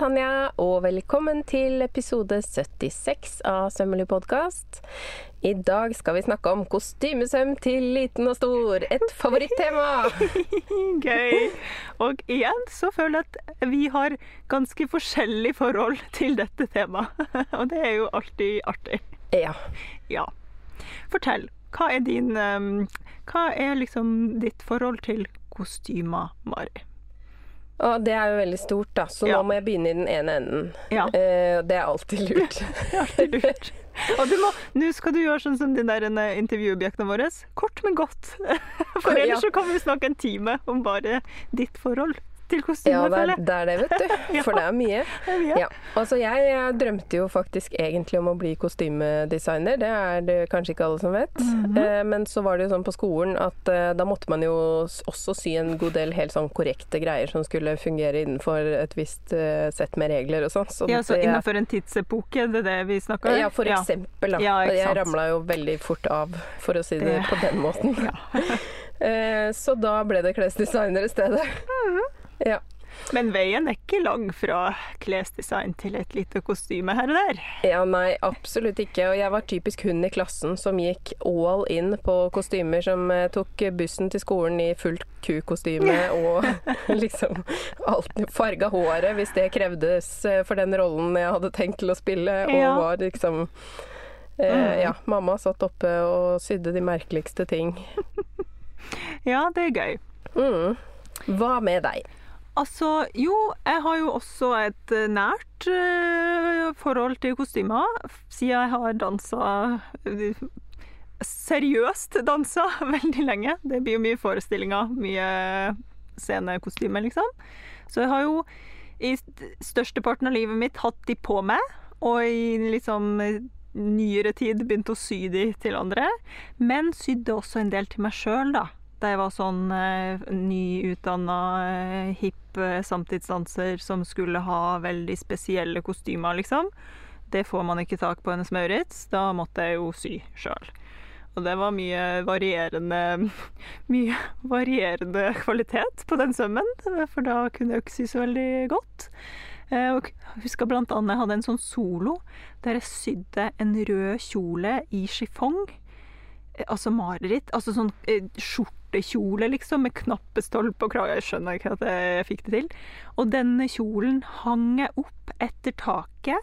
Tanja, og velkommen til episode 76 av Sømmelig podkast. I dag skal vi snakke om kostymesøm til liten og stor. Et favorittema! Gøy. Og igjen så føler jeg at vi har ganske forskjellig forhold til dette temaet. Og det er jo alltid artig. Ja. Ja. Fortell. Hva er din um, Hva er liksom ditt forhold til kostymer, Mari? Og det er jo veldig stort, da, så Ja. nå må jeg begynne i den ene enden. Ja. Eh, det er alltid lurt. Alltid lurt. Og du må, nå skal du gjøre sånn som de der eh, intervjuobjektene våre. Kort, men godt. For Ja. ellers så kan vi snakke en time om bare ditt forhold til Ja, kostymer, det er, føler jeg. det er det, vet du. For det er mye. Det er mye. Ja. Altså, jeg, jeg drømte jo faktisk egentlig om å bli kostymedesigner. Det er det kanskje ikke alle som vet. Mhm. eh, men så var det jo sånn på skolen at eh, da måtte man jo også sy en god del helt sånn korrekte greier som skulle fungere innenfor et visst eh, sett med regler og sånn. Så Ja, så innenfor en tidsepoke, det er det vi snakker om? Ja, for eksempel. Da. Ja, jeg ramla jo veldig fort av, for å si det, Det- på den måten. Ja. Så da ble det klesdesigner i stedet. Mhm. Ja. Men veien er ikke lang fra klesdesign til et lite kostyme her og der. ja, nei, absolutt ikke. Og jeg var typisk hun i klassen som gikk all in på kostymer, som eh, tok bussen til skolen i fullt kukostyme og liksom alt Farga håret hvis det krevdes eh, for den rollen jeg hadde tenkt til å spille, og Ja. var liksom Mm. eh, Ja, mamma satt oppe og sydde de merkeligste ting. Ja, det er gøy. Mm. Hva med deg? Altså, jo, jeg har jo også et eh, nært uh, forhold til kostymer, siden jeg har dansa Seriøst dansa veldig lenge. Det blir jo mye forestillinger, mye scenekostymer, liksom. Så jeg har jo i st- størsteparten av livet mitt hatt de på meg, og i liksom nyere tid begynt å sy de til andre. Men sydde også en del til meg sjøl, da. Da jeg var sånn eh, nyutdanna eh, hipp eh, samtidsdanser som skulle ha veldig spesielle kostymer, liksom. Det får man ikke tak på hennes Maurits. Da måtte jeg jo sy sjøl. Og det var mye varierende Mye varierende kvalitet på den sømmen, for da kunne jeg ikke sy så veldig godt. Eh, Og jeg husker annet jeg hadde en sånn solo der jeg sydde en rød kjole i chiffon. Eh, Altså mareritt. Altså sånn eh, skjortekjole, liksom, med knappestolpe og krage. Jeg skjønner ikke at jeg fikk det til. Og denne kjolen hang jeg opp etter taket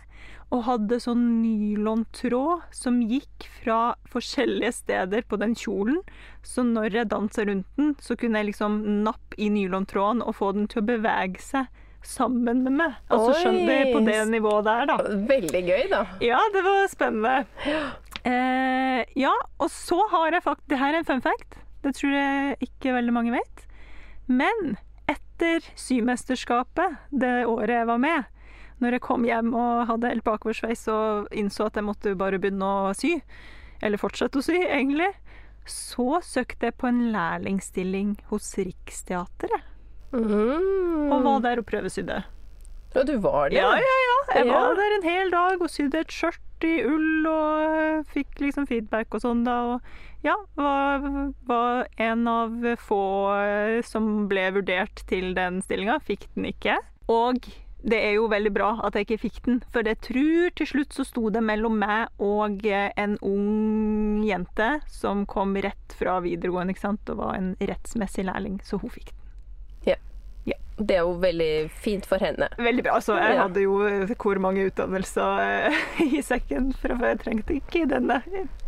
og hadde sånn nylontråd som gikk fra forskjellige steder på den kjolen. Så når jeg dansa rundt den, så kunne jeg liksom nappe i nylontråden og få den til å bevege seg sammen med meg. Altså skjønner det på det nivået der, da. Veldig gøy, da. Ja, det var spennende. Eh, ja, og så har jeg faktisk Det her er en fun fact. Det tror jeg ikke veldig mange vet. Men etter symesterskapet, det året jeg var med, når jeg kom hjem og hadde helt bakoversveis og innså at jeg måtte bare begynne å sy, eller fortsette å sy, egentlig, så søkte jeg på en lærlingstilling hos Riksteatret. Mm. Og var der og prøvesydde. Ja, du var det? Ja, ja, ja. Jeg Ja. var der en hel dag og sydde et skjørt i ull og fikk liksom feedback og sånn da. Og ja, var, var en av få øh, som ble vurdert til den stillinga. Fikk den ikke. Og det er jo veldig bra at jeg ikke fikk den, for jeg tror til slutt så sto det mellom meg og øh, en ung jente som kom rett fra videregående, ikke sant, og var en rettsmessig lærling, så hun fikk den. Det er jo veldig fint for henne. Veldig bra. Altså, jeg hadde jo hvor mange utdannelser eh, i sekken fra før. Jeg trengte ikke denne.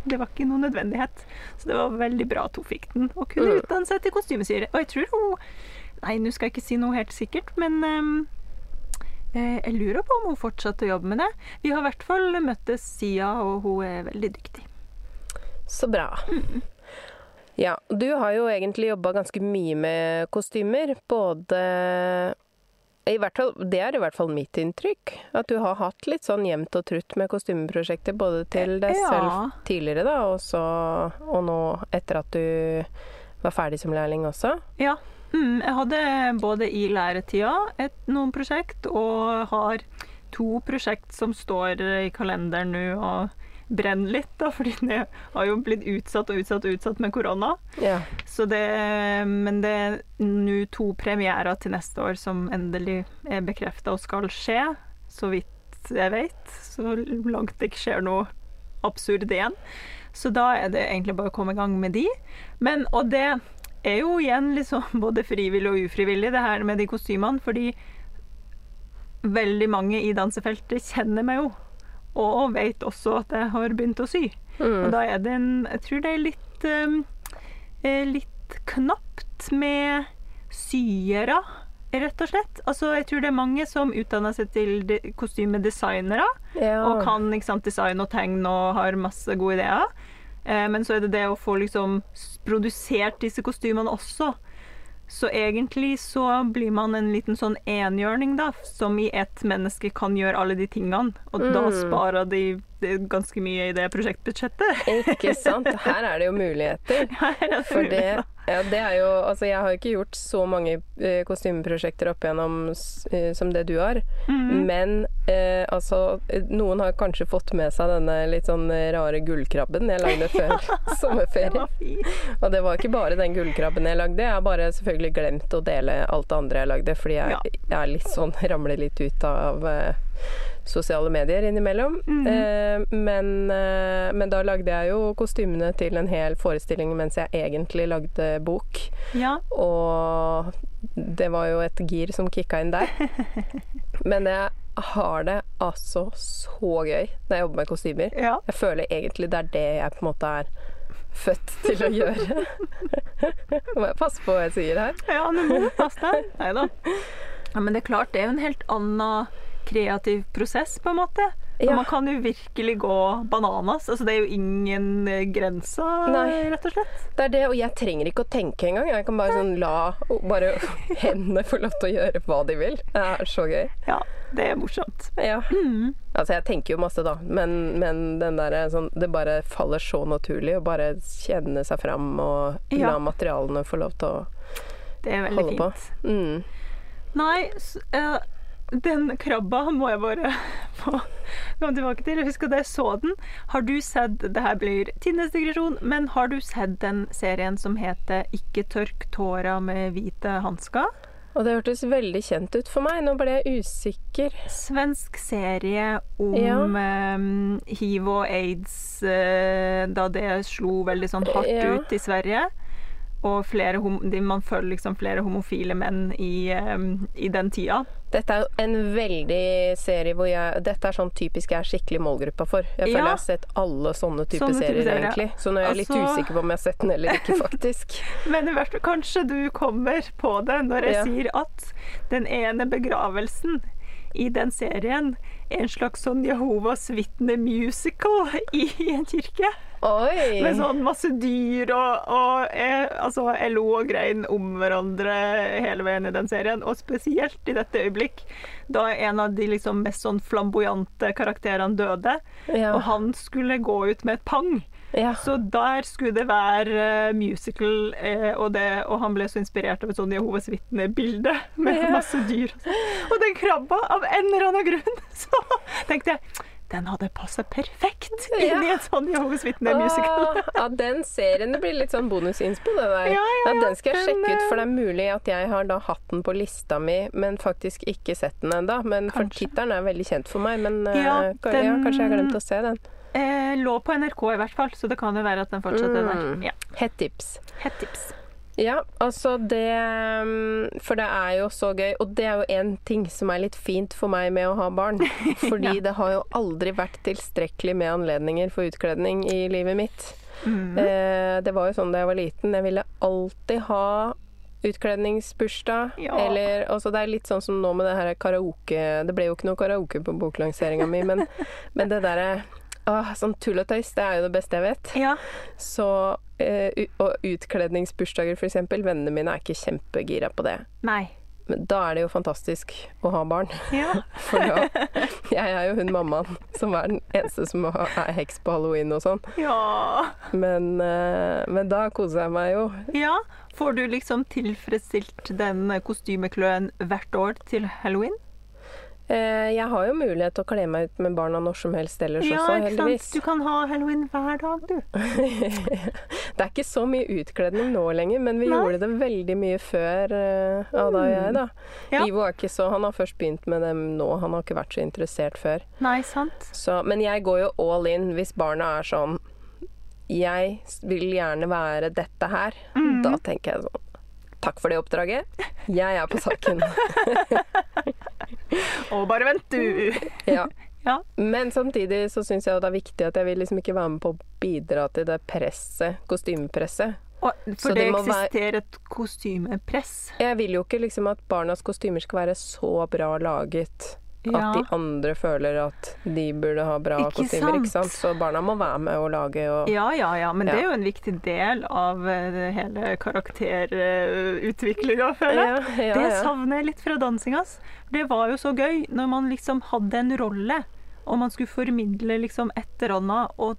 Det var ikke noen nødvendighet. Så det var veldig bra at hun fikk den, og kunne Mm. utdanne seg til kostymesyre. Og jeg tror hun Nei, nå skal jeg ikke si noe helt sikkert, men eh, jeg lurer på om hun fortsatte å jobbe med det. Vi har i hvert fall møttes siden, og hun er veldig dyktig. Så bra. Ja, du har jo egentlig jobba ganske mye med kostymer. Både fall, Det er i hvert fall mitt inntrykk. At du har hatt litt sånn jevnt og trutt med kostymeprosjekter. Både til deg Ja. selv tidligere, da, og, så, og nå etter at du var ferdig som lærling også. Ja. Mm, jeg hadde både i læretida et, noen prosjekt, og har to prosjekt som står i kalenderen nå. og brenner litt, da, fordi det har jo blitt utsatt og utsatt og utsatt med korona. Ja. Så det, men det er nå to premierer til neste år som endelig er bekrefta og skal skje, så vidt jeg vet. Så langt det ikke skjer noe absurd igjen. Så da er det egentlig bare å komme i gang med de. Men, og det er jo igjen liksom både frivillig og ufrivillig, det her med de kostymene, fordi veldig mange i dansefeltet kjenner meg jo. Og vet også at jeg har begynt å sy. Og Mm. da er det en Jeg tror det er litt um, eh, Litt knapt med syere, rett og slett. Altså, jeg tror det er mange som utdanner seg til de- kostymedesignere. ja. Og kan sant, design og tegn og har masse gode ideer. Eh, men så er det det å få liksom produsert disse kostymene også. Så egentlig så blir man en liten sånn enhjørning, da, som i ett menneske kan gjøre alle de tingene. Og da Mm. sparer de, de ganske mye i det prosjektbudsjettet. Ikke sant? Her er det jo muligheter. For det, ja, det er jo Altså, jeg har ikke gjort så mange eh, kostymeprosjekter opp igjennom s- eh, som det du har, Mhm. men eh, altså Noen har kanskje fått med seg denne litt sånn rare gullkrabben jeg lagde før sommerferie. Og det var ikke bare den gullkrabben jeg lagde, jeg har bare selvfølgelig glemt å dele alt det andre jeg lagde, fordi jeg, Ja. jeg er litt sånn ramler litt ut av sosiale medier innimellom. Mhm. Eh, men, eh, men da lagde jeg jo kostymene til en hel forestilling mens jeg egentlig lagde bok. Ja. Og det var jo et gir som kicka inn der. Men jeg har det altså så gøy når jeg jobber med kostymer. ja. Jeg føler egentlig det er det jeg på en måte er født til å gjøre. Må jeg passe på hva jeg sier her? Ja, men må passe deg. Nei da. Ja, men det er klart, det er jo en helt annen kreativ prosess, på en måte. Ja. Man kan jo virkelig gå bananas. Altså, det er jo ingen eh, grenser, Nei. rett og slett. Det er det, og jeg trenger ikke å tenke engang. Jeg kan bare sånn la bare hendene få lov til å gjøre hva de vil. Det er så gøy. Ja, det er morsomt. Ja. Altså, jeg tenker jo masse, da, men, men den der sånn Det bare faller så naturlig å bare kjenne seg fram og Ja. la materialene få lov til å Det er veldig holde på. fint. Mm. Nei, så, eh, den krabba må jeg bare få komme tilbake til. Jeg husker da jeg så den. Har du sett Det her blir tidenes digresjon, men har du sett den serien som heter 'Ikke tørk tåra med hvite hansker'? Og det hørtes veldig kjent ut for meg. Nå ble jeg usikker. Svensk serie om Ja. um, hiv og aids uh, da det slo veldig sånn hardt Ja. ut i Sverige. Og flere hom man følger liksom flere homofile menn i, um, i den tida. Dette er en veldig serie hvor jeg Dette er sånn typisk jeg er skikkelig målgruppa for. Jeg føler Ja. jeg har sett alle sånne type Sånne serier, serier. egentlig. Så nå er jeg litt Altså- usikker på om jeg har sett den eller ikke, faktisk. Men i hvert fall, kanskje du kommer på det når jeg Ja. sier at den ene begravelsen i den serien er en slags sånn Jehovas vitne-musical i en kirke. Oi! Med sånn masse dyr og, og jeg, altså, jeg lo og grein om hverandre hele veien i den serien. Og spesielt i dette øyeblikk, da en av de liksom mest sånn flamboyante karakterene døde, ja. og han skulle gå ut med et pang. ja. Så der skulle det være eh, musical, eh, og, det, og han ble så inspirert av et sånn Jehovas vitne-bilde med masse dyr. Og den krabba, av en eller annen grunn, så tenkte jeg den hadde passa perfekt Ja. inn i en sånn Jehovas vitne-musical. Ja, den serien det blir litt sånn bonusinspo, det der. Ja, ja, den skal jeg sjekke ut, for det eh, er mulig at jeg har da hatt den på lista mi, men faktisk ikke sett den ennå. Men for tittelen er veldig kjent for meg, men eh, den- kanskje jeg har glemt å se den. Eh, lå på NRK i hvert fall, så det kan jo være at den fortsatt er der. Mm. Ja, Hett tips. Hett tips. Ja, altså det mm, For det er jo så gøy, og det er jo en ting som er litt fint for meg med å ha barn. Fordi Ja. det har jo aldri vært tilstrekkelig med anledninger for utkledning i livet mitt. Mm. Eh, det var jo sånn da jeg var liten. Jeg ville alltid ha utkledningsbursdag. Ja. Eller altså Det er litt sånn som nå med det her karaoke Det ble jo ikke noe karaoke på boklanseringa mi, men, men det derre Åh, sånn tull og tøys, det er jo det beste jeg vet. Ja. Så eh, Og utkledningsbursdager, eksempel. Vennene mine er ikke kjempegira på det. Nei. Men da er det jo fantastisk å ha barn. Ja. For da Jeg er jo hun mammaen som er den eneste som er heks på halloween og sånn. ja. Men, eh, men da koser jeg meg jo. Ja. Får du liksom tilfredsstilt den kostymekløen hvert år til halloween? Eh, jeg har jo mulighet til å kle meg ut med barna når som helst ellers Ja, også, heldigvis. sant? Du kan ha halloween hver dag, du. Det er ikke så mye utkledning nå lenger, men vi Nei. gjorde det veldig mye før uh, Ada og jeg, da. Ja. Ivo er ikke så Han har først begynt med dem nå, han har ikke vært så interessert før. Nei, sant? Så, men jeg går jo all in hvis barna er sånn Jeg vil gjerne være dette her. Mm. Da tenker jeg sånn Takk for det oppdraget. Jeg er på saken. Og bare vent, du! ja. Ja. Men samtidig så syns jeg det er viktig at jeg vil liksom ikke være med på å bidra til det presset, kostymepresset. Og, Så for det det eksisterer være- et kostymepress. Jeg vil jo ikke liksom at barnas kostymer skal være så bra laget Ja. at de andre føler at de burde ha bra Ikke kostymer. Ikke sant? Så barna må være med og lage og Ja, ja, ja, men det er jo en viktig del av eh, hele karakterutviklinga, føler jeg. Ja, ja, Det savner jeg litt fra dansinga. Det var jo så gøy når man liksom hadde en rolle, og man skulle formidle liksom et eller annet. Og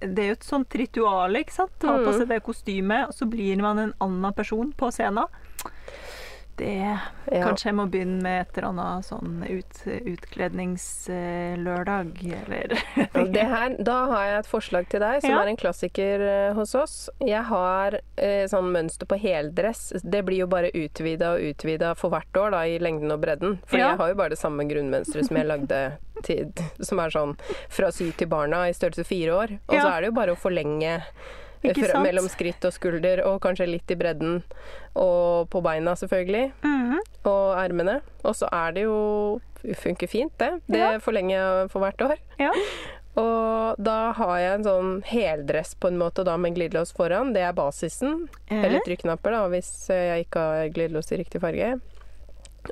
det er jo et sånt ritual, ikke sant? Ha på Mm. seg det kostymet, og så blir man en annen person på scenen. Det Ja. Kanskje jeg må begynne med et eller annet sånn ut, utkledningslørdag, eller Det her, da har jeg et forslag til deg, som Ja. er en klassiker eh, hos oss. Jeg har eh, sånn mønster på heldress. Det blir jo bare utvida og utvida for hvert år, da, i lengden og bredden. For Ja. jeg har jo bare det samme grunnmønsteret som jeg lagde til, som er sånn fra syv til barna i størrelse fire år. Og så er det jo bare å forlenge fra, mellom skritt og skulder, og kanskje litt i bredden. Og på beina, selvfølgelig. Mhm. Og ermene. Og så er det jo Funker fint, det. Det Ja. forlenger jeg for hvert år. Ja. Og da har jeg en sånn heldress på en måte, da med glidelås foran. Det er basisen. Eh. Eller trykknapper, da, hvis jeg ikke har glidelås i riktig farge.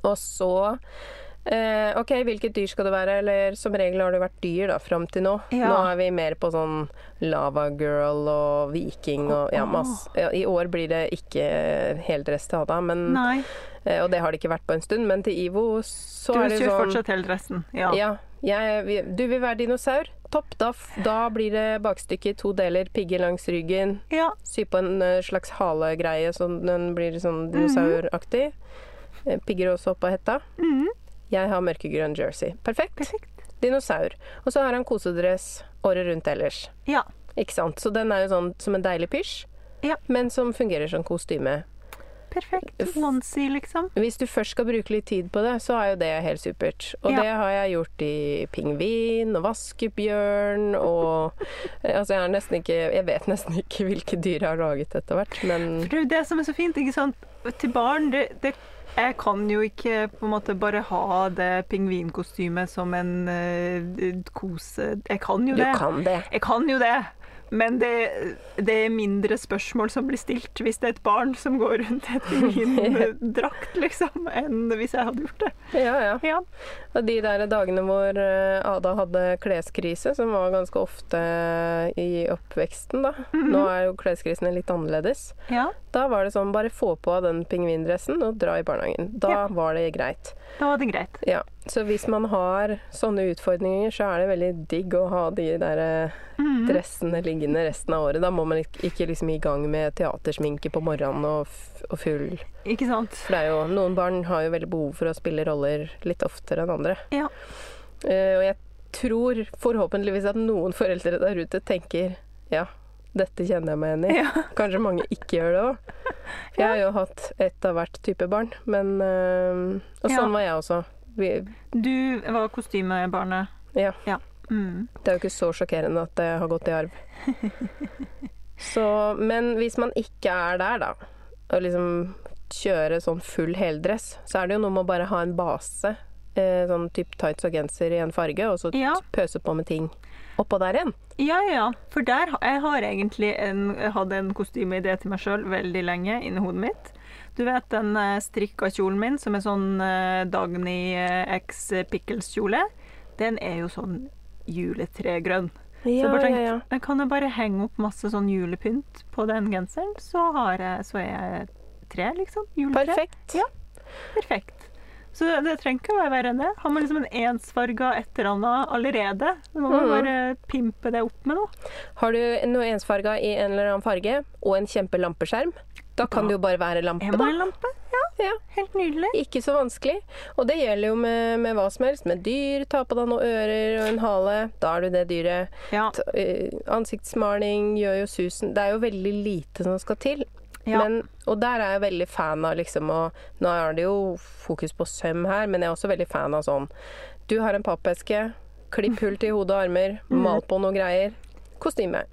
Og så eh, OK, hvilket dyr skal det være? Eller som regel har det vært dyr da, fram til nå. Ja. Nå er vi mer på sånn Lava Girl og viking og ja, masse. Ja, I år blir det ikke heldress til Ada, men, eh, og det har det ikke vært på en stund. Men til Ivo så Du er det kjører sånn fortsatt heldressen. Ja. ja. Jeg, du vil være dinosaur? Topp. Da, da blir det bakstykket i to deler. Pigger langs ryggen. ja. Sy på en eh, slags halegreie så den blir sånn dinosauraktig. Eh, Pigger også oppå hetta. Mhm. Jeg har mørkegrønn jersey. Perfekt. Perfekt. Dinosaur. Og så har han kosedress året rundt ellers. Ja. Ikke sant? Så den er jo sånn som en deilig pysj, Ja. men som fungerer som kostyme. Perfekt. Onesie, liksom. Hvis du først skal bruke litt tid på det, så er jo det helt supert. Og Ja. det har jeg gjort i pingvin og vaskebjørn og Altså, jeg har nesten ikke Jeg vet nesten ikke hvilke dyr jeg har laget etter hvert, men det er det som er så fint, ikke sant. Til barn, det, det Jeg kan jo ikke på en måte bare ha det pingvinkostymet som en uh, kose... Jeg kan jo du kan det. Jeg kan jo det. Men det, det er mindre spørsmål som blir stilt hvis det er et barn som går rundt i pingvindrakt, liksom, enn hvis jeg hadde gjort det. Ja, ja. Ja. Og de der dagene hvor eh, Ada hadde kleskrise, som var ganske ofte i oppveksten, da. Nå er jo kleskrisene litt annerledes. ja. Da var det sånn bare få på den pingvindressen og dra i barnehagen. Da Ja. var det greit. Da var det greit. Ja, så hvis man har sånne utfordringer, så er det veldig digg å ha de der Mhm. dressene liggende resten av året. Da må man ikke, liksom i gang med teatersminke på morgenen og, og full Ikke sant? For det er jo, noen barn har jo veldig behov for å spille roller litt oftere enn andre. Ja. Uh, og jeg tror forhåpentligvis at noen foreldre der ute tenker ja, dette kjenner jeg meg igjen i. Ja. Kanskje mange ikke gjør det òg. Jeg har jo hatt ett av hvert type barn, men eh, Og Ja. sånn var jeg også. Vi, Du var kostymebarnet. ja. Mm. Det er jo ikke så sjokkerende at det har gått i arv. Så, men hvis man ikke er der, da, og liksom kjøre sånn full heldress, så er det jo noe med å bare ha en base. Eh, sånn type tights og genser i en farge, og så Ja. pøse på med ting oppå der igjen. Ja, ja, ja. For der har jeg har egentlig en, hadde en kostymeidé til meg sjøl veldig lenge inni hodet mitt. Du vet den eh, strikka kjolen min som er sånn eh, Dagny eh, X Pickles-kjole? Den er jo sånn juletregrønn. Så jeg Ja, bare ja, tenkte, ja. jeg kan jeg bare henge opp masse sånn julepynt på den genseren, så, har jeg, så er jeg tre, liksom. Juletre. Perfekt. Ja. Perfekt. Så det, det trenger ikke å være verre enn det. Har man liksom en ensfarga et eller annet allerede, så må man Mhm. bare pimpe det opp med noe. Har du noe ensfarga i en eller annen farge, og en kjempelampeskjerm, da kan Da det jo bare være lampe, da. en lampe? Ja. Ja. Helt nydelig. Ikke så vanskelig. Og det gjelder jo med, med hva som helst. Med dyr. Ta på deg noen ører og en hale. Da er du det dyret. Ja. Eh, ansiktsmaling gjør jo susen. Det er jo veldig lite som skal til. Ja. Men, og der er jeg veldig fan av liksom å Nå er det jo fokus på søm her, men jeg er også veldig fan av sånn Du har en pappeske. Klipp hull til hode og armer. Mm. Mal på noe greier. Kostyme.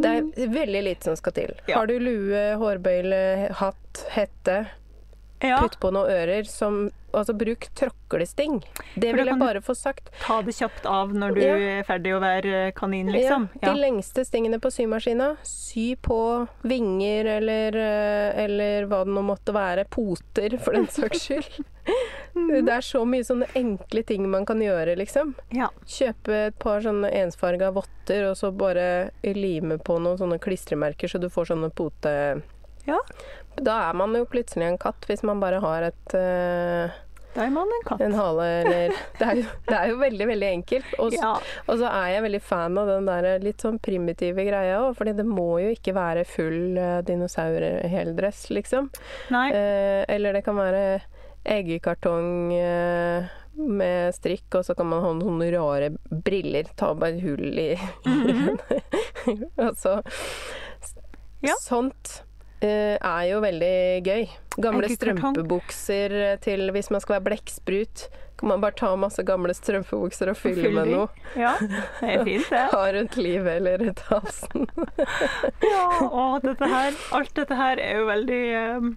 Det er veldig lite som skal til. Ja. Har du lue, hårbøyle, hatt, hette, ja. putt på noen ører som Altså, bruk tråklesting. Det vil jeg bare få sagt. Ta det kjapt av når du Ja. er ferdig å være kanin, liksom. Ja, de lengste stingene på symaskina. Sy på vinger eller, eh, eller hva det nå måtte være. Poter, for den saks skyld. Mm. Det er så mye sånne enkle ting man kan gjøre, liksom. ja. Kjøpe et par sånne ensfarga votter, og så bare lime på noen sånne klistremerker, så du får sånne pote... Ja. Da er man jo plutselig en katt, hvis man bare har et uh, Da er man en katt. en hale eller det er, jo, det er jo veldig, veldig enkelt. Og, Ja. og så er jeg veldig fan av den der litt sånn primitive greia òg, fordi det må jo ikke være full uh, dinosaurheldress, liksom. Nei. Uh, eller det kan være eggekartong uh, med strikk, og så kan man ha noen rare briller. Ta bare et hull i Altså Ja. Sånt er jo veldig gøy. Gamle strømpebukser eh, til hvis man skal være blekksprut. Kan man bare ta masse gamle strømpebukser og fylle fylle med noe. Ja, det er fint, det. Ha rundt livet eller rundt halsen. Ja, og dette her, alt dette her er jo veldig um,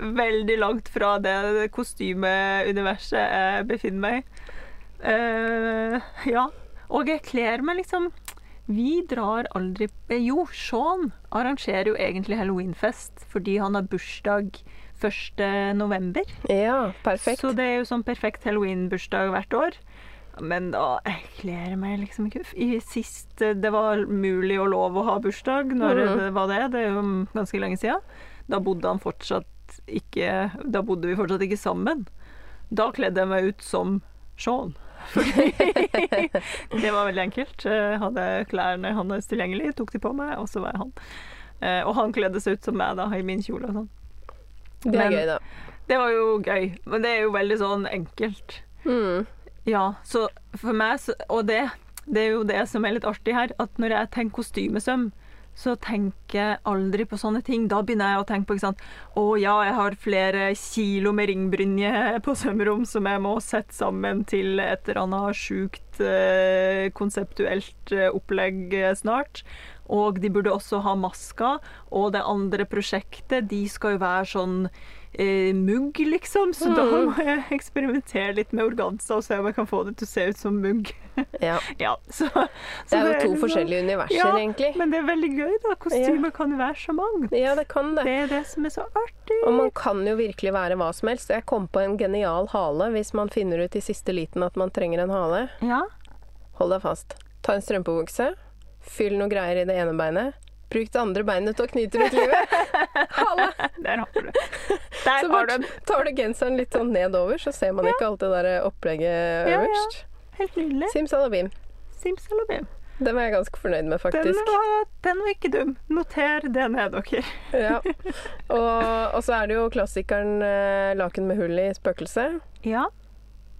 Veldig langt fra det kostymeuniverset jeg befinner meg i. Uh, ja. Og jeg kler meg liksom Vi drar aldri Jo, Sean arrangerer jo egentlig halloweenfest fordi han har bursdag 1. november. Ja, perfekt. Så det er jo sånn perfekt halloween-bursdag hvert år. Men da jeg kler meg liksom ikke I Sist eh, det var mulig og lov å ha bursdag, når mm. det var det, det er jo ganske lenge siden, da bodde han fortsatt ikke Da bodde vi fortsatt ikke sammen. Da kledde jeg meg ut som Sean. Det var veldig enkelt. Jeg hadde klærne hans tilgjengelig, tok de på meg, og så var jeg han. Eh, Og han kledde seg ut som meg da, i min kjole og sånn. Det er men- gøy, da. Det var jo gøy, men det er jo veldig sånn enkelt. Mm. Ja, så for meg, så, og det, det er jo det som er litt artig her, at når jeg tenker kostymesøm, så tenker jeg aldri på sånne ting. Da begynner jeg å tenke på ikke sant? Å ja, jeg har flere kilo med ringbrynje på sømrom som jeg må sette sammen til et eller annet sjukt eh, konseptuelt eh, opplegg eh, snart. Og de burde også ha masker. Og det andre prosjektet, de skal jo være sånn eh, mugg, liksom. Så da Mm. må jeg eksperimentere litt med organza og se om jeg kan få det til å se ut som mugg. Ja. ja, så, Det er jo to liksom- forskjellige universer, Ja, egentlig. Men det er veldig gøy, da. Kostymer kan være så mangt. Ja, det kan det. Det er det som er så artig. Og man kan jo virkelig være hva som helst. Jeg kom på en genial hale hvis man finner ut i siste liten at man trenger en hale. Ja. Hold deg fast. Ta en strømpebukse. Fyll noe greier i det ene beinet. Bruk det andre beinet til å knyte rundt livet. Halla! Der har du det. Så Der har du bare tar du genseren litt sånn nedover, så ser man ikke alt det der opplegget Ja, ja. Helt nydelig. Simsalabim. Simsalabim. Den var jeg ganske fornøyd med, Den faktisk. var, den var ikke dum. Noter det ned, dere. Ja. Og, og så er det jo klassikeren eh, 'Laken med hull i spøkelset'. Ja.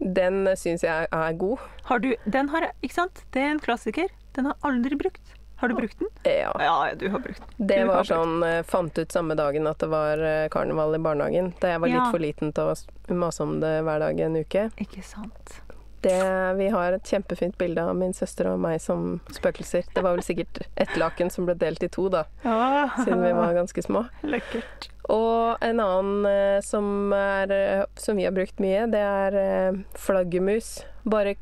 Den syns jeg er god. Har du Den har jeg Ikke sant? Det er en klassiker. Den har aldri brukt. Har du brukt den? Ja. Ja, du har brukt den. Det Du var brukt sånn eh, Fant ut samme dagen at det var eh, karneval i barnehagen. Da jeg var Ja. litt for liten til å mase om det hver dag en uke. Ikke sant. Det, vi har et kjempefint bilde av min søster og meg som spøkelser. Det var vel sikkert ett laken som ble delt i to, da, Ja. siden vi var ganske små. Lekkert. Og en annen eh, som, er, som vi har brukt mye, det er flaggermus. Bare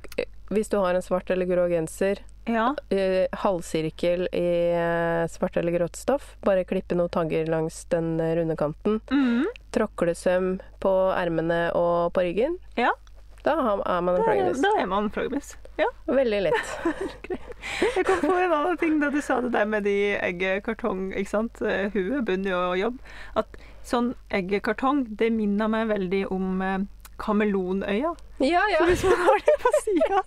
hvis du har en svart eller grå genser, Ja. eh, halvsirkel i eh, svart eller grått stoff, bare klippe noen tagger langs den eh, runde kanten. Mm. Tråklesøm på ermene og på ryggen. Ja. Da er man en flaggermus. da er man flaggermus. Ja. Veldig lett. Jeg kom på en annen ting da du sa det der med de eggekartong, ikke sant. Huet bunn jo jobb. At sånn eggekartong, det minner meg veldig om eh, kameleonøyne. Ja, Så Hvis man har det på sida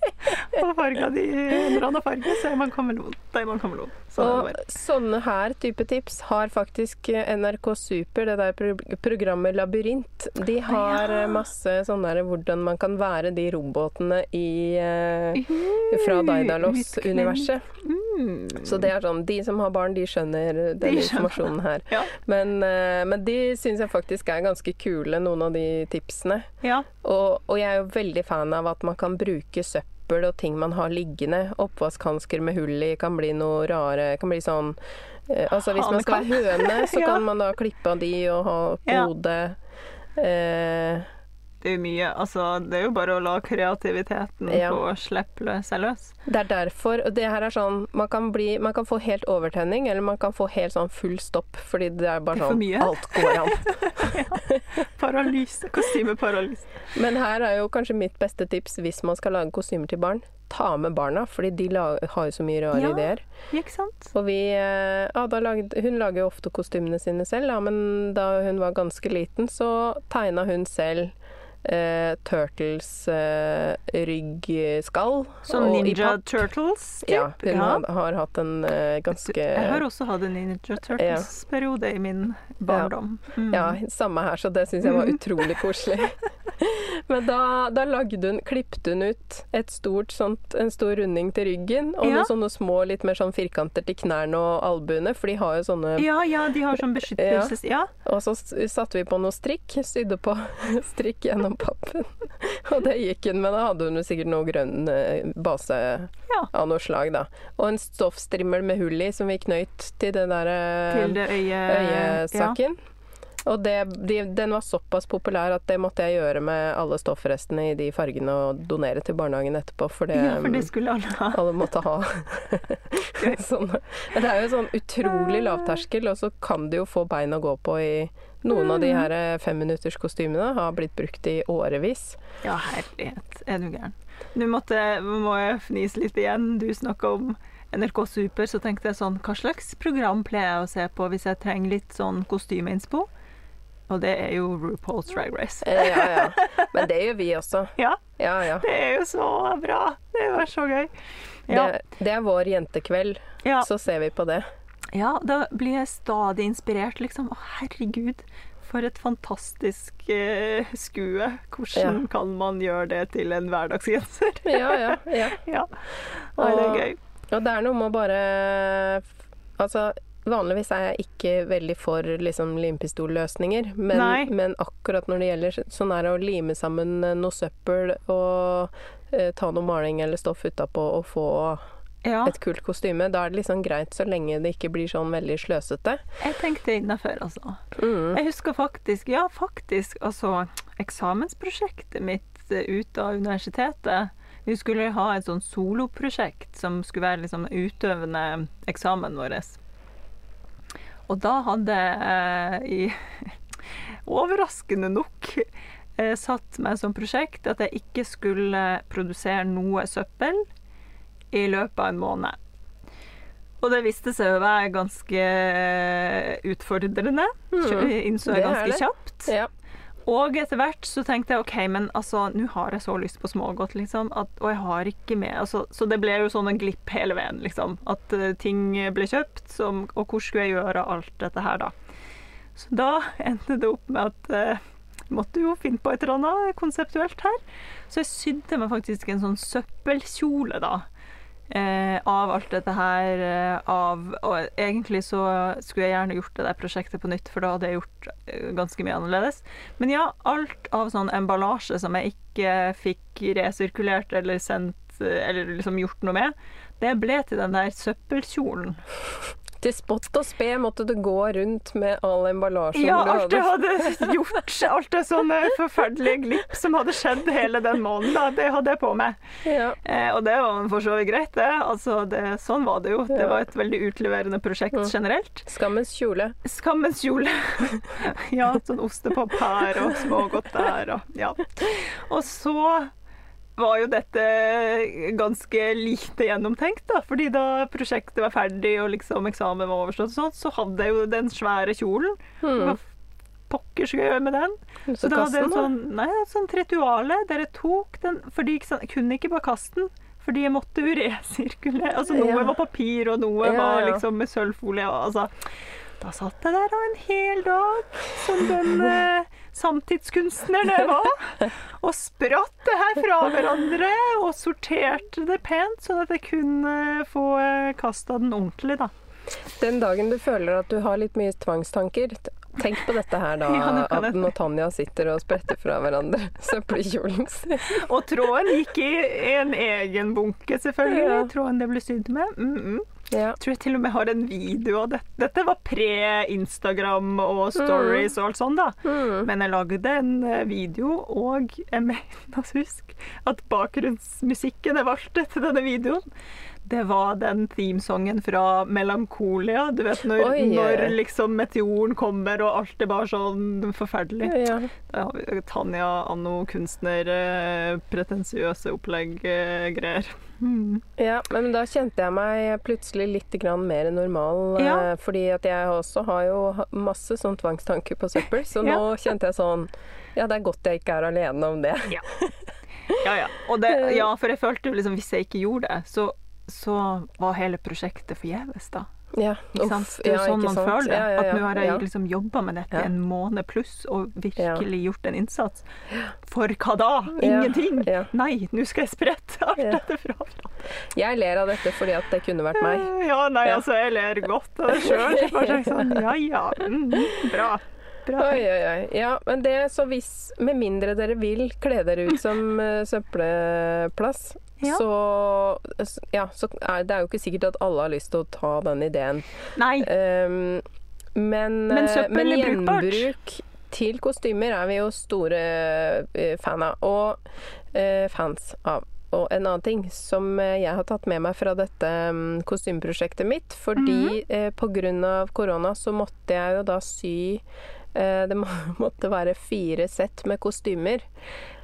og farga de en annen farge, så er man kameleon. Da er man kameleon. Sånn Og sånne her type tips har faktisk NRK Super, det der programmet Labyrint. De har Ja. eh, masse sånne her hvordan man kan være de robotene i eh, fra Daidalos-universet. Mm. Så det er sånn, de som har barn, de skjønner den De skjønner. informasjonen her. Ja. Men, eh, men de syns jeg faktisk er ganske kule, noen av de tipsene. ja. Og, og jeg er jo veldig fan av at man kan bruke søppel og ting man har liggende. Oppvaskhansker med hull i kan bli noe rare. Kan bli sånn eh, Altså hvis man skal være høne, så kan man da klippe av de og ha på hodet. Eh, Det er jo mye Altså, det er jo bare å la kreativiteten Ja. få slippe seg løs. det er derfor Og det her er sånn man kan, bli, man kan få helt overtenning, eller man kan få helt sånn full stopp, fordi det er bare sånn er. Alt går an. Paralyse. Kostymeparalyse. Men her er jo kanskje mitt beste tips hvis man skal lage kostymer til barn. Ta med barna, fordi de har jo så mye rare Ja. ideer. Ikke sant? Og vi eh, Ada lagde, hun lager jo ofte kostymene sine selv, ja, men da hun var ganske liten, så tegna hun selv eh, Turtles eh, Som Ninja. Turtles, typ. Ja, hun Har, har hatt en eh, ganske Jeg har også hatt en Ninja Turtles-periode i min barndom. Mm. Ja, samme her, så det syns jeg var utrolig koselig. Men da, da lagde hun Klippte hun ut et stort sånt, en stor runding til ryggen, og Ja. noen sånne små, litt mer sånn firkanter til knærne og albuene, for de har jo sånne ja, ja, de har sånn beskyttelses... Ja. Og så satte vi på noe strikk, sydde på strikk gjennom pappen. Og det gikk hun, med. da hadde hun sikkert noe grønn eh, base Ja. av noe slag, da. Og en stoffstrimmel med hull i som vi knøyt til den der eh, Til det øye... øyesaken. Og det, de, den var såpass populær at det måtte jeg gjøre med alle stoffrestene i de fargene og donere til barnehagen etterpå, for det, Ja, for det skulle alle ha. alle måtte ha sånn. Det er jo sånn utrolig lavterskel, og så kan du jo få bein å gå på i noen av de her eh, femminutterskostymene har blitt brukt i årevis. Ja, herlighet. Er du gæren. Nå må jeg fnise litt igjen. Du snakka om NRK Super, så tenkte jeg sånn Hva slags program pleier jeg å se på hvis jeg trenger litt sånn kostymeinspo? Og det er jo RuPaul's Drag Race. Eh, ja, ja. Men det gjør vi også. Ja, Ja, ja. det er jo så bra! Det var så gøy. Ja, Det, det er vår jentekveld, ja. så ser vi på det. Ja da blir jeg stadig inspirert, liksom. Å, herregud. For et fantastisk eh, skue. Hvordan kan man gjøre det til en hverdagsgenser? Ja, ja, ja. ja. Nei, det er gøy. Og det er noe med å bare Altså, vanligvis er jeg ikke veldig for liksom limpistolløsninger, men, men akkurat når det gjelder sånn er det å lime sammen noe søppel og eh, ta noe maling eller stoff utapå og få Ja. et kult kostyme, da er det liksom greit så lenge det ikke blir sånn veldig sløsete. Jeg tenkte innafor, altså. Mm. Jeg husker faktisk, ja faktisk, altså eksamensprosjektet mitt ute av universitetet. Vi skulle ha et sånn soloprosjekt som skulle være liksom utøvende eksamen vår. Og da hadde jeg i overraskende nok eh, satt meg som prosjekt at jeg ikke skulle produsere noe søppel i løpet av en måned. Og det viste seg å være ganske utfordrende. Mm, Innså jeg ganske kjapt. Ja. Og etter hvert så tenkte jeg OK, men altså, nå har jeg så lyst på smågodt, liksom. At, og jeg har ikke med altså, Så det ble jo sånn en glipp hele veien, liksom. At uh, ting ble kjøpt, som, og hvor skulle jeg gjøre alt dette her, da? Så da endte det opp med at uh, jeg måtte jo finne på et eller annet konseptuelt her. Så jeg sydde meg faktisk en sånn søppelkjole, da. Eh, av alt dette her eh, av Og egentlig så skulle jeg gjerne gjort det der prosjektet på nytt, for da hadde jeg gjort eh, ganske mye annerledes. Men ja, alt av sånn emballasje som jeg ikke fikk resirkulert eller sendt eh, Eller liksom gjort noe med, det ble til den der søppelkjolen. Til spott og spe måtte du gå rundt med all emballasjen Ja, du alt jeg hadde gjort, alt det sånne forferdelige glipp som hadde skjedd hele den måneden, det hadde jeg på meg. Ja. Eh, og det var for så vidt greit, det. Altså, det. Sånn var det jo. Det var et veldig utleverende prosjekt Mm. generelt. Skammens kjole. Skammens kjole. ja, sånn ostepop her og smågodt der og ja. Og så var jo dette ganske lite gjennomtenkt, da. Fordi da prosjektet var ferdig og liksom eksamen var overstått, og så hadde jeg jo den svære kjolen. Det Hva pokker skal jeg gjøre med den? Så, da hadde jeg en sånn, nei, et sånt rituale der jeg tok den Fordi jeg kunne ikke bare kaste den. Fordi jeg måtte jo resirkulere. Altså, noe Ja. var papir, og noe Ja, var liksom med sølvfolie. og Altså, da satt jeg der da en hel dag som den eh, samtidskunstneren det var, og spratt det her fra hverandre og sorterte det pent, sånn at jeg kunne få eh, kasta den ordentlig, da. Den dagen du føler at du har litt mye tvangstanker, tenk på dette her da. Ja, at når Tanja sitter og spretter fra hverandre søppelkjolen sin. Og tråden gikk i en egen bunke, selvfølgelig. Ja. Tråden det ble sydd med. Mm -mm. Ja. tror jeg til og med har en video av dette. Dette var pre-Instagram og stories og alt sånt, da. Mm. Men jeg lagde en eh, video, og jeg mener å huske at bakgrunnsmusikken jeg valgte til denne videoen, det var den themesongen fra Melankolia. Du vet når, Oi. når liksom meteoren kommer og alt er bare sånn forferdelig. Ja. Vi Tanja Anno kunstner, eh, pretensiøse opplegg, eh, greier. Mm. ja, men da kjente jeg meg plutselig litt grann mer normal. eh, Ja. Fordi at jeg også har jo masse sånn tvangstanker på søppel, så Ja. nå kjente jeg sånn Ja, det er godt jeg ikke er alene om det. Ja. ja, ja. Det, ja, for jeg følte jo liksom hvis jeg ikke gjorde det, så, så var hele prosjektet forgjeves, da. Ja, sant? Det er jo sånn man sant? føler det. Ja, ja, At nå har jeg liksom jobba med dette en måned pluss og virkelig gjort en innsats. For hva da? Ingenting! Nei, nå skal jeg sprette alt dette fra hverandre. Jeg ler av dette fordi at det kunne vært meg. Ja, nei, altså, jeg ler godt av det sjøl. Bare sånn, ja ja, mm, bra. Bra. Oi, oi, oi. Ja, men det så hvis Med mindre dere vil kle dere ut som uh, søppelplass, Ja. så Ja, så er det er jo ikke sikkert at alle har lyst til å ta den ideen. Nei, Um, men, Men eh, men gjenbruk til kostymer er vi jo store eh, fan av. Og uh, fans av. Og en annen ting som eh, jeg har tatt med meg fra dette mm, kostymeprosjektet mitt, fordi Mhm. eh, på grunn av korona så måtte jeg jo da sy eh, det måtte være fire sett med kostymer.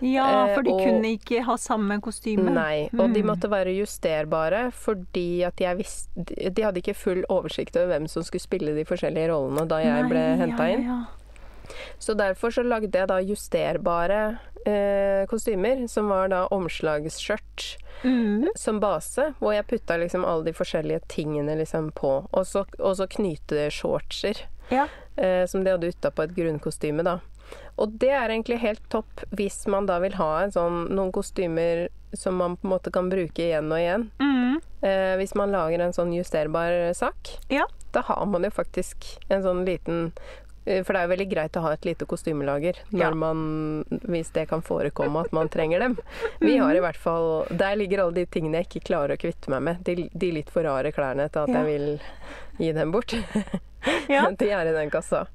ja, eh, for de og- kunne ikke ha samme kostyme. Nei, og de Mm. måtte være justerbare fordi at jeg visste De de hadde ikke full oversikt over hvem som skulle spille de forskjellige rollene da jeg ble Nei, henta ja, inn. ja. Så derfor så lagde jeg da justerbare eh, kostymer, som var da omslagsskjørt Mm. som base, hvor jeg putta liksom alle de forskjellige tingene liksom på. Og så, og så knyteshortser, Ja. Eh, som de hadde utapå et grunnkostyme, da. Og det er egentlig helt topp hvis man da vil ha en sånn, noen kostymer som man på en måte kan bruke igjen og igjen. Mm. Eh, hvis man lager en sånn justerbar sak, Ja. da har man jo faktisk en sånn liten For det er jo veldig greit å ha et lite kostymelager når Ja. man, hvis det kan forekomme at man trenger dem. Vi har i hvert fall Der ligger alle de tingene jeg ikke klarer å kvitte meg med. De, de litt for rare klærne til at Ja. jeg vil gi dem bort. Ja. de er i den kassa.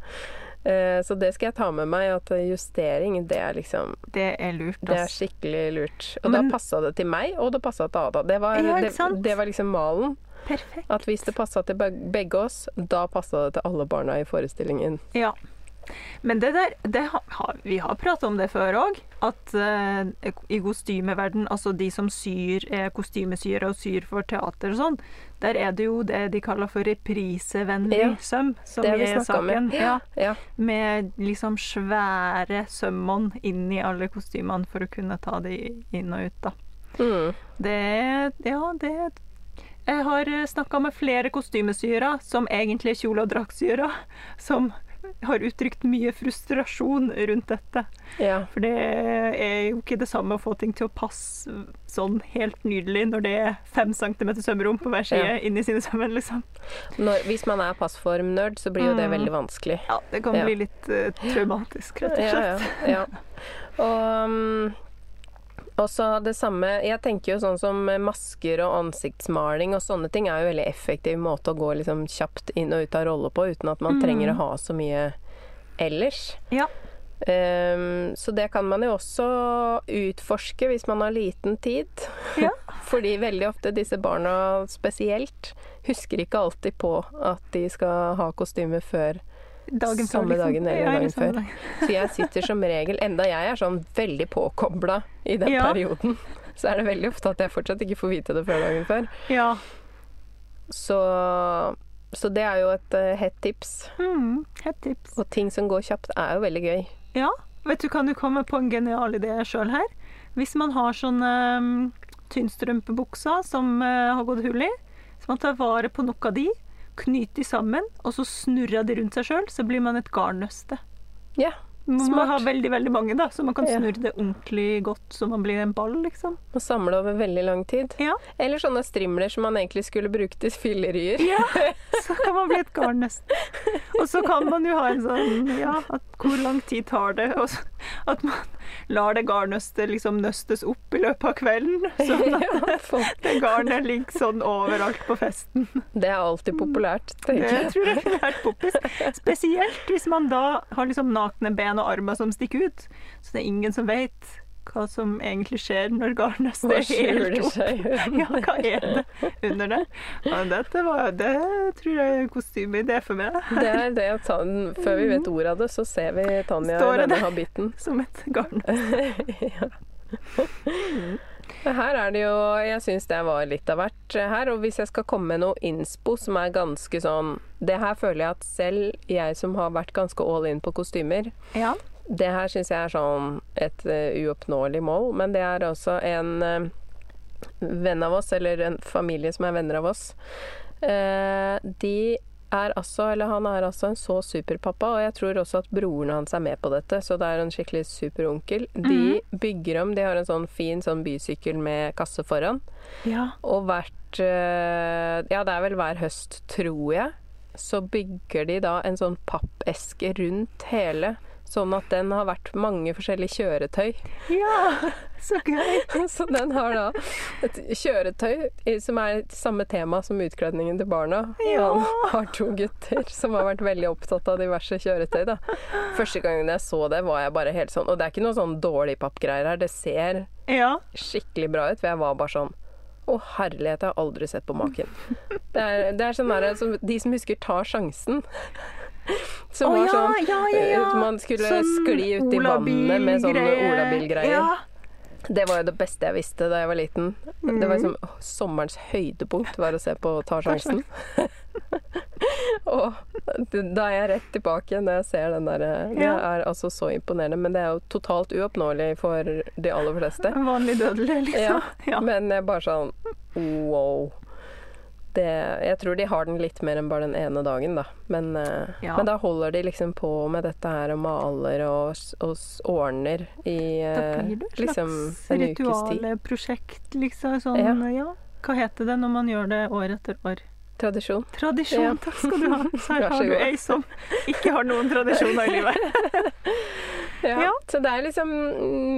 Eh, så det skal jeg ta med meg, at justering, det er liksom Det er lurt, Altså. det er skikkelig lurt. Og Men- da passa det til meg, og det passa til Ada. Det var, det, det var liksom malen. Perfekt. At hvis det passa til begge oss, da passa det til alle barna i forestillingen. Ja. Men det der det har, Vi har pratet om det før òg. At uh, i kostymeverden, altså de som syr, er kostymesyere og syr for teater og sånn, der er det jo det de kaller for reprisevennlig Ja, søm, som det er saken. Med. Ja. Ja. Med liksom svære sømmene inni alle kostymene for å kunne ta de inn og ut, da. Mm. Det Ja, det Jeg har snakka med flere kostymesyere, som egentlig er kjole- og draktsyere, som har uttrykt mye frustrasjon rundt dette. ja. For det er jo ikke det samme å få ting til å passe sånn helt nydelig når det er fem centimeter sømrom på hver side Ja. inni sine sømmer, liksom. Når, hvis man er passformnerd, så blir jo det Mm. veldig vanskelig. Ja, det kan Ja. bli litt uh, traumatisk, rett og Ja, slett. ja, ja. Og um, også det samme Jeg tenker jo sånn som masker og ansiktsmaling og sånne ting er jo veldig effektiv måte å gå liksom kjapt inn og ut av rolle på uten at man Mm. trenger å ha så mye ellers. Ja. Um, så det kan man jo også utforske hvis man har liten tid. Ja. Fordi veldig ofte disse barna spesielt husker ikke alltid på at de skal ha kostyme før. Dagen Samme liksom. dagen eller dagen før. dag. Så jeg sitter som regel, enda jeg er sånn veldig påkobla i den Ja. perioden, så er det veldig ofte at jeg fortsatt ikke får vite det før dagen før. Ja. Så Så det er jo et uh, hett tips. Mm, hett tips. Og ting som går kjapt, er jo veldig gøy. Ja. Vet du, kan du komme på en genial idé sjøl her? Hvis man har sånne um, tynnstrømpebukser som uh, har gått hull i, så man tar vare på noe av de, knyter de sammen, og så snurrer de rundt seg sjøl, så blir man et garnnøste. Ja, Man må ha veldig, veldig mange, da, så man kan snurre det ordentlig godt, så man blir en ball, liksom. Og samle over veldig lang tid. Ja. Eller sånne strimler som man egentlig skulle bruke til fillerier. Ja, så kan man bli et garnnøste. Og så kan man jo ha en sånn Ja, at hvor lang tid tar det? Og så, at man lar det garnnøstet liksom nøstes opp i løpet av kvelden. Sånn at det garnet ligger sånn overalt på festen. det er alltid populært, tenker Jeg jeg. tror det er helt poppis. Spesielt hvis man da har liksom nakne ben og armer som stikker ut. Så det er ingen som vet hva som egentlig skjer når garnet er helt opp. Ja, hva er det under der? Ja, dette var, det tror jeg er en kostymeidé for meg. Det er det at Tan- Før vi vet ordet av det, så ser vi Tanja Står i denne habitten. Som et garn. ja. Her er det jo Jeg syns det var litt av hvert her. Og hvis jeg skal komme med noe innspo som er ganske sånn Det her føler jeg at selv jeg som har vært ganske all in på kostymer, Ja. Det her syns jeg er sånn et eh, uoppnåelig mål. Men det er også en eh, venn av oss, eller en familie som er venner av oss. Eh, de er altså, eller han er altså en så superpappa, og jeg tror også at broren hans er med på dette, så det er en skikkelig superonkel. De bygger om, de har en sånn fin sånn bysykkel med kasse foran, ja. og hvert Ja, det er vel hver høst, tror jeg, så bygger de da en sånn pappeske rundt hele. Sånn at den har vært mange forskjellige kjøretøy. Ja, så gøy. Så den har da et kjøretøy som er samme tema som utkledningen til barna. Ja. Han har to gutter som har vært veldig opptatt av diverse kjøretøy. Da. Første gangen jeg så det, var jeg bare helt sånn Og det er ikke noe sånn dårlig pappgreier her. Det ser Ja. skikkelig bra ut. For jeg var bare sånn Å, herlighet, jeg har aldri sett på maken. Det er, det er sånn der, så De som husker tar sjansen. Som oh, var sånn ja, ja, ja. eh, Man skulle Sånn skli ut i vannet med sånne olabilgreier. Ja. Det var jo det beste jeg visste da jeg var liten. Det Mm. var liksom åh, Sommerens høydepunkt var å se på Ta sjansen. og da er jeg rett tilbake når jeg ser den der Det er altså så imponerende. Men det er jo totalt uoppnåelig for de aller fleste. Vanlig dødelig, liksom. Ja. Men bare sånn wow. Det, jeg tror de har den litt mer enn bare den ene dagen, da. Men, eh, Ja. men da holder de liksom på med dette her og maler og, og ordner i Da eh, blir det et liksom slags ritualprosjekt, liksom. Sånn, Ja. ja. Hva heter det når man gjør det år etter år? Tradisjon. Tradisjon. Ja. Takk skal du ha. Så her har du ei som ikke har noen tradisjoner i livet. Ja. Ja. Så det er liksom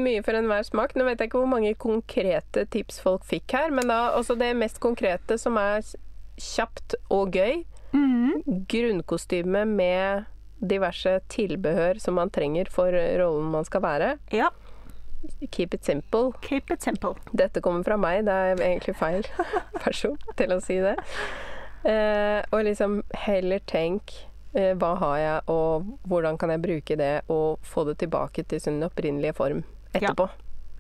mye for enhver smak. Nå vet jeg ikke hvor mange konkrete tips folk fikk her, men da også det mest konkrete som er kjapt og gøy. Mm. Grunnkostyme med diverse tilbehør som man trenger for rollen man skal være. Ja. Keep it simple. Keep it simple. Dette kommer fra meg, det er egentlig feil person til å si det. Eh, og liksom heller tenk eh, hva har jeg, og hvordan kan jeg bruke det, og få det tilbake til sin opprinnelige form etterpå.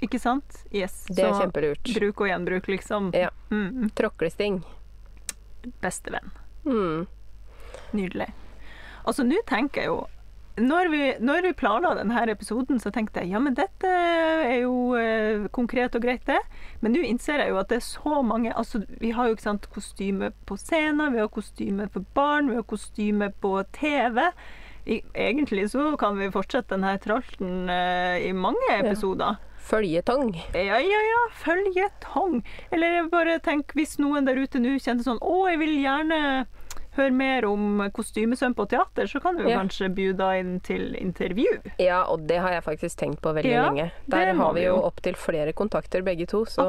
Ikke sant? Yes. Det er Så kjempelurt. bruk og gjenbruk, liksom. Ja. Mm. Tråklesting. Bestevenn. Mm. Nydelig. Altså, nå tenker jeg jo når vi, når vi planla denne episoden, så tenkte jeg ja, men dette er jo eh, konkret og greit, det. Men nå innser jeg jo at det er så mange altså Vi har jo ikke sant kostyme på scenen, vi har kostyme for barn, vi har kostyme på TV. I, egentlig så kan vi fortsette denne tralten eh, i mange episoder. Føljetong. Ja, ja, ja. Føljetong. Eller bare tenk hvis noen der ute nå kjente sånn Å, jeg vil gjerne høre mer om kostymesøm på teater, så kan du Ja. kanskje bjuda inn til intervju. Ja, og det har jeg faktisk tenkt på veldig Ja, lenge. Der har vi jo opptil flere kontakter begge to, så,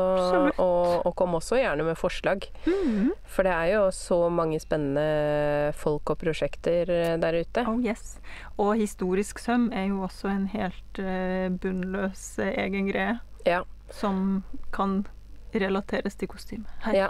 og, og kom også gjerne med forslag. Mhm. For det er jo så mange spennende folk og prosjekter eh, der ute. Oh yes. Og historisk søm er jo også en helt eh, bunnløs eh, egen greie Ja. som kan relateres til kostyme. Ja.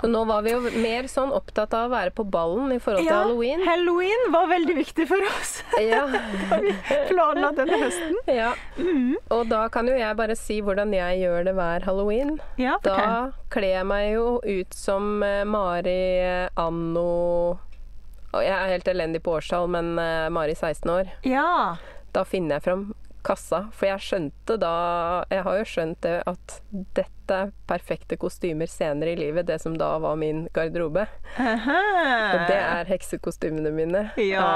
Så nå var vi jo mer sånn opptatt av å være på ballen i forhold til Ja, halloween. Halloween var veldig viktig for oss Ja. da vi planla denne høsten. ja. Mm. Og da kan jo jeg bare si hvordan jeg gjør det hver halloween. Ja, Da fortell. kler jeg meg jo ut som eh, Mari eh, anno jeg er helt elendig på årstall, men eh, Mari 16 år, Ja. da finner jeg fram kassa. For jeg skjønte da Jeg har jo skjønt det at dette er perfekte kostymer senere i livet, det som da var min garderobe. Og det er heksekostymene mine. Ja.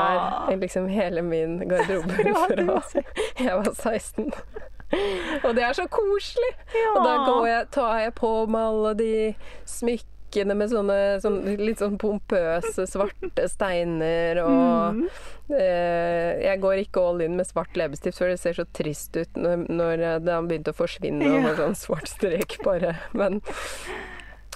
Er liksom hele min garderobe fra jeg var 16. Og det er så koselig! Ja. Og da går jeg, tar jeg på meg alle de smykkene med sånne, sånne, litt sånn pompøse, svarte steiner og Mm. eh, Jeg går ikke all in med svart leppestift, for det ser så trist ut når, når det har begynt å forsvinne og Ja. får sånn svart strek bare. Men,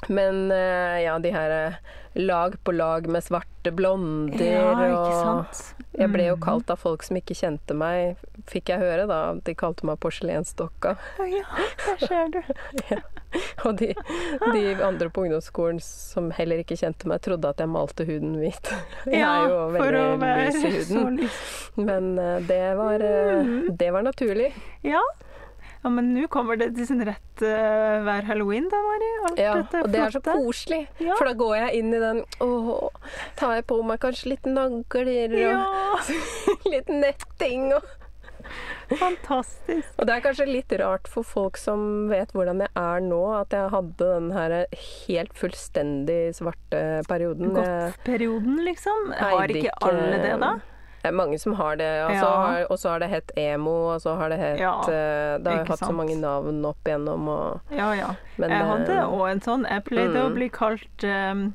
men eh, ja, de her eh, lag på lag med svarte blonder Ja, ikke og sant. Jeg ble jo Mm. kalt av folk som ikke kjente meg, fikk jeg høre da. De kalte meg porselensdokka. Ja, der ser du. Og de, de andre på ungdomsskolen som heller ikke kjente meg, trodde at jeg malte huden hvit. Jeg er jo veldig lys i huden. Men eh, det var, eh, det var naturlig. Ja. Ja, men nå kommer det til sin rett uh, hver halloween, da, Mari. Alt Ja, dette og det er så koselig. Ja. For da går jeg inn i den Åh, tar jeg på meg kanskje litt nagler og Ja, litt netting og fantastisk. Og det er kanskje litt rart for folk som vet hvordan jeg er nå, at jeg hadde den her helt fullstendig svarte perioden. Jeg Godt-perioden, liksom. Har ikke alle det, da? Det er mange som har det. Og så Ja. har, har det hett emo, og så har det hett Ja, eh, Det har jo hatt hatt så mange navn opp igjennom, og Ja, ja. Men, jeg hadde eh, òg en sånn. Jeg pleide å mm. bli kalt um,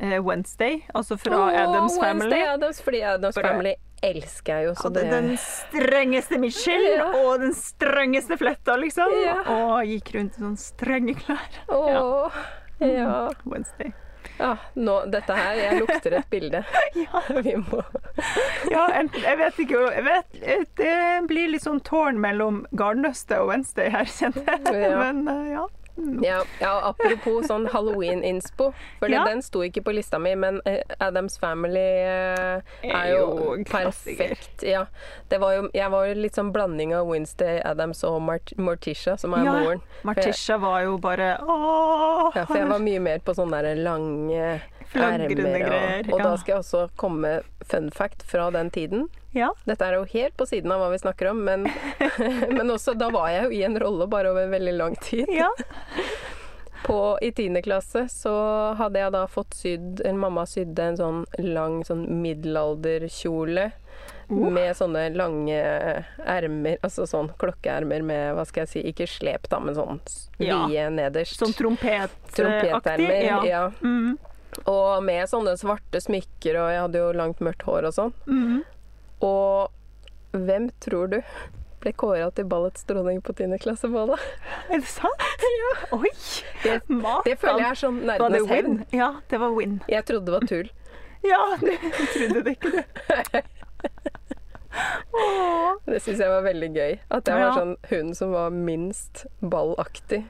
Wednesday, altså fra oh, Adams Family. Adams, fordi Addams Bare- Family elsker jeg jo, så Hadde det den strengeste Michelle Ja. og den strengeste fletta, liksom. Ja. Og gikk rundt i sånne strenge klær. Åh, ja. Wednesday. Ja. Nå, dette her Jeg lukter et bilde. Ja. Vi må Ja, en, jeg vet ikke jeg vet, Det blir litt sånn tårn mellom garnnøstet og Wednesday her, kjenner jeg. Ja. Men eh, ja. Ja, ja, apropos sånn Halloween-inspo, for Ja. den sto ikke på lista mi, men eh, Adams Family eh, er jo jo perfekt. Ja, det var jo, jeg var jo litt sånn blanding av Wednesday Adams og Mart Morticia, som er moren. Morticia var jo bare ååå. Ja, for jeg var mye mer på sånne der lange Flagrende greier, Og, og da skal jeg også komme med fun fact fra den tiden. Ja. Dette er jo helt på siden av hva vi snakker om, men, men også da var jeg jo i en rolle bare over veldig lang tid. ja. På, I tiende klasse så hadde jeg da fått sydd En mamma sydde en sånn lang sånn middelalderkjole. Oh. Med sånne lange ermer, altså sånn klokkeermer med, hva skal jeg si, ikke slep da, men sånn vide Ja. nederst. Sånn trompetaktig. Trompetermer. Ja. Ja. Mm. Og med sånne svarte smykker, og jeg hadde jo langt mørkt hår og sånn. Mm. Og hvem tror du ble kåra til ballets dronning på 10. klasse på da? Er det sant? Ja. Oi! Det, det føler jeg er sånn nærmest hevn. Ja, det var win. Jeg trodde det var tull. Ja, du trodde det ikke, du. Det syns jeg var veldig gøy. At jeg var sånn hun som var minst ballaktig.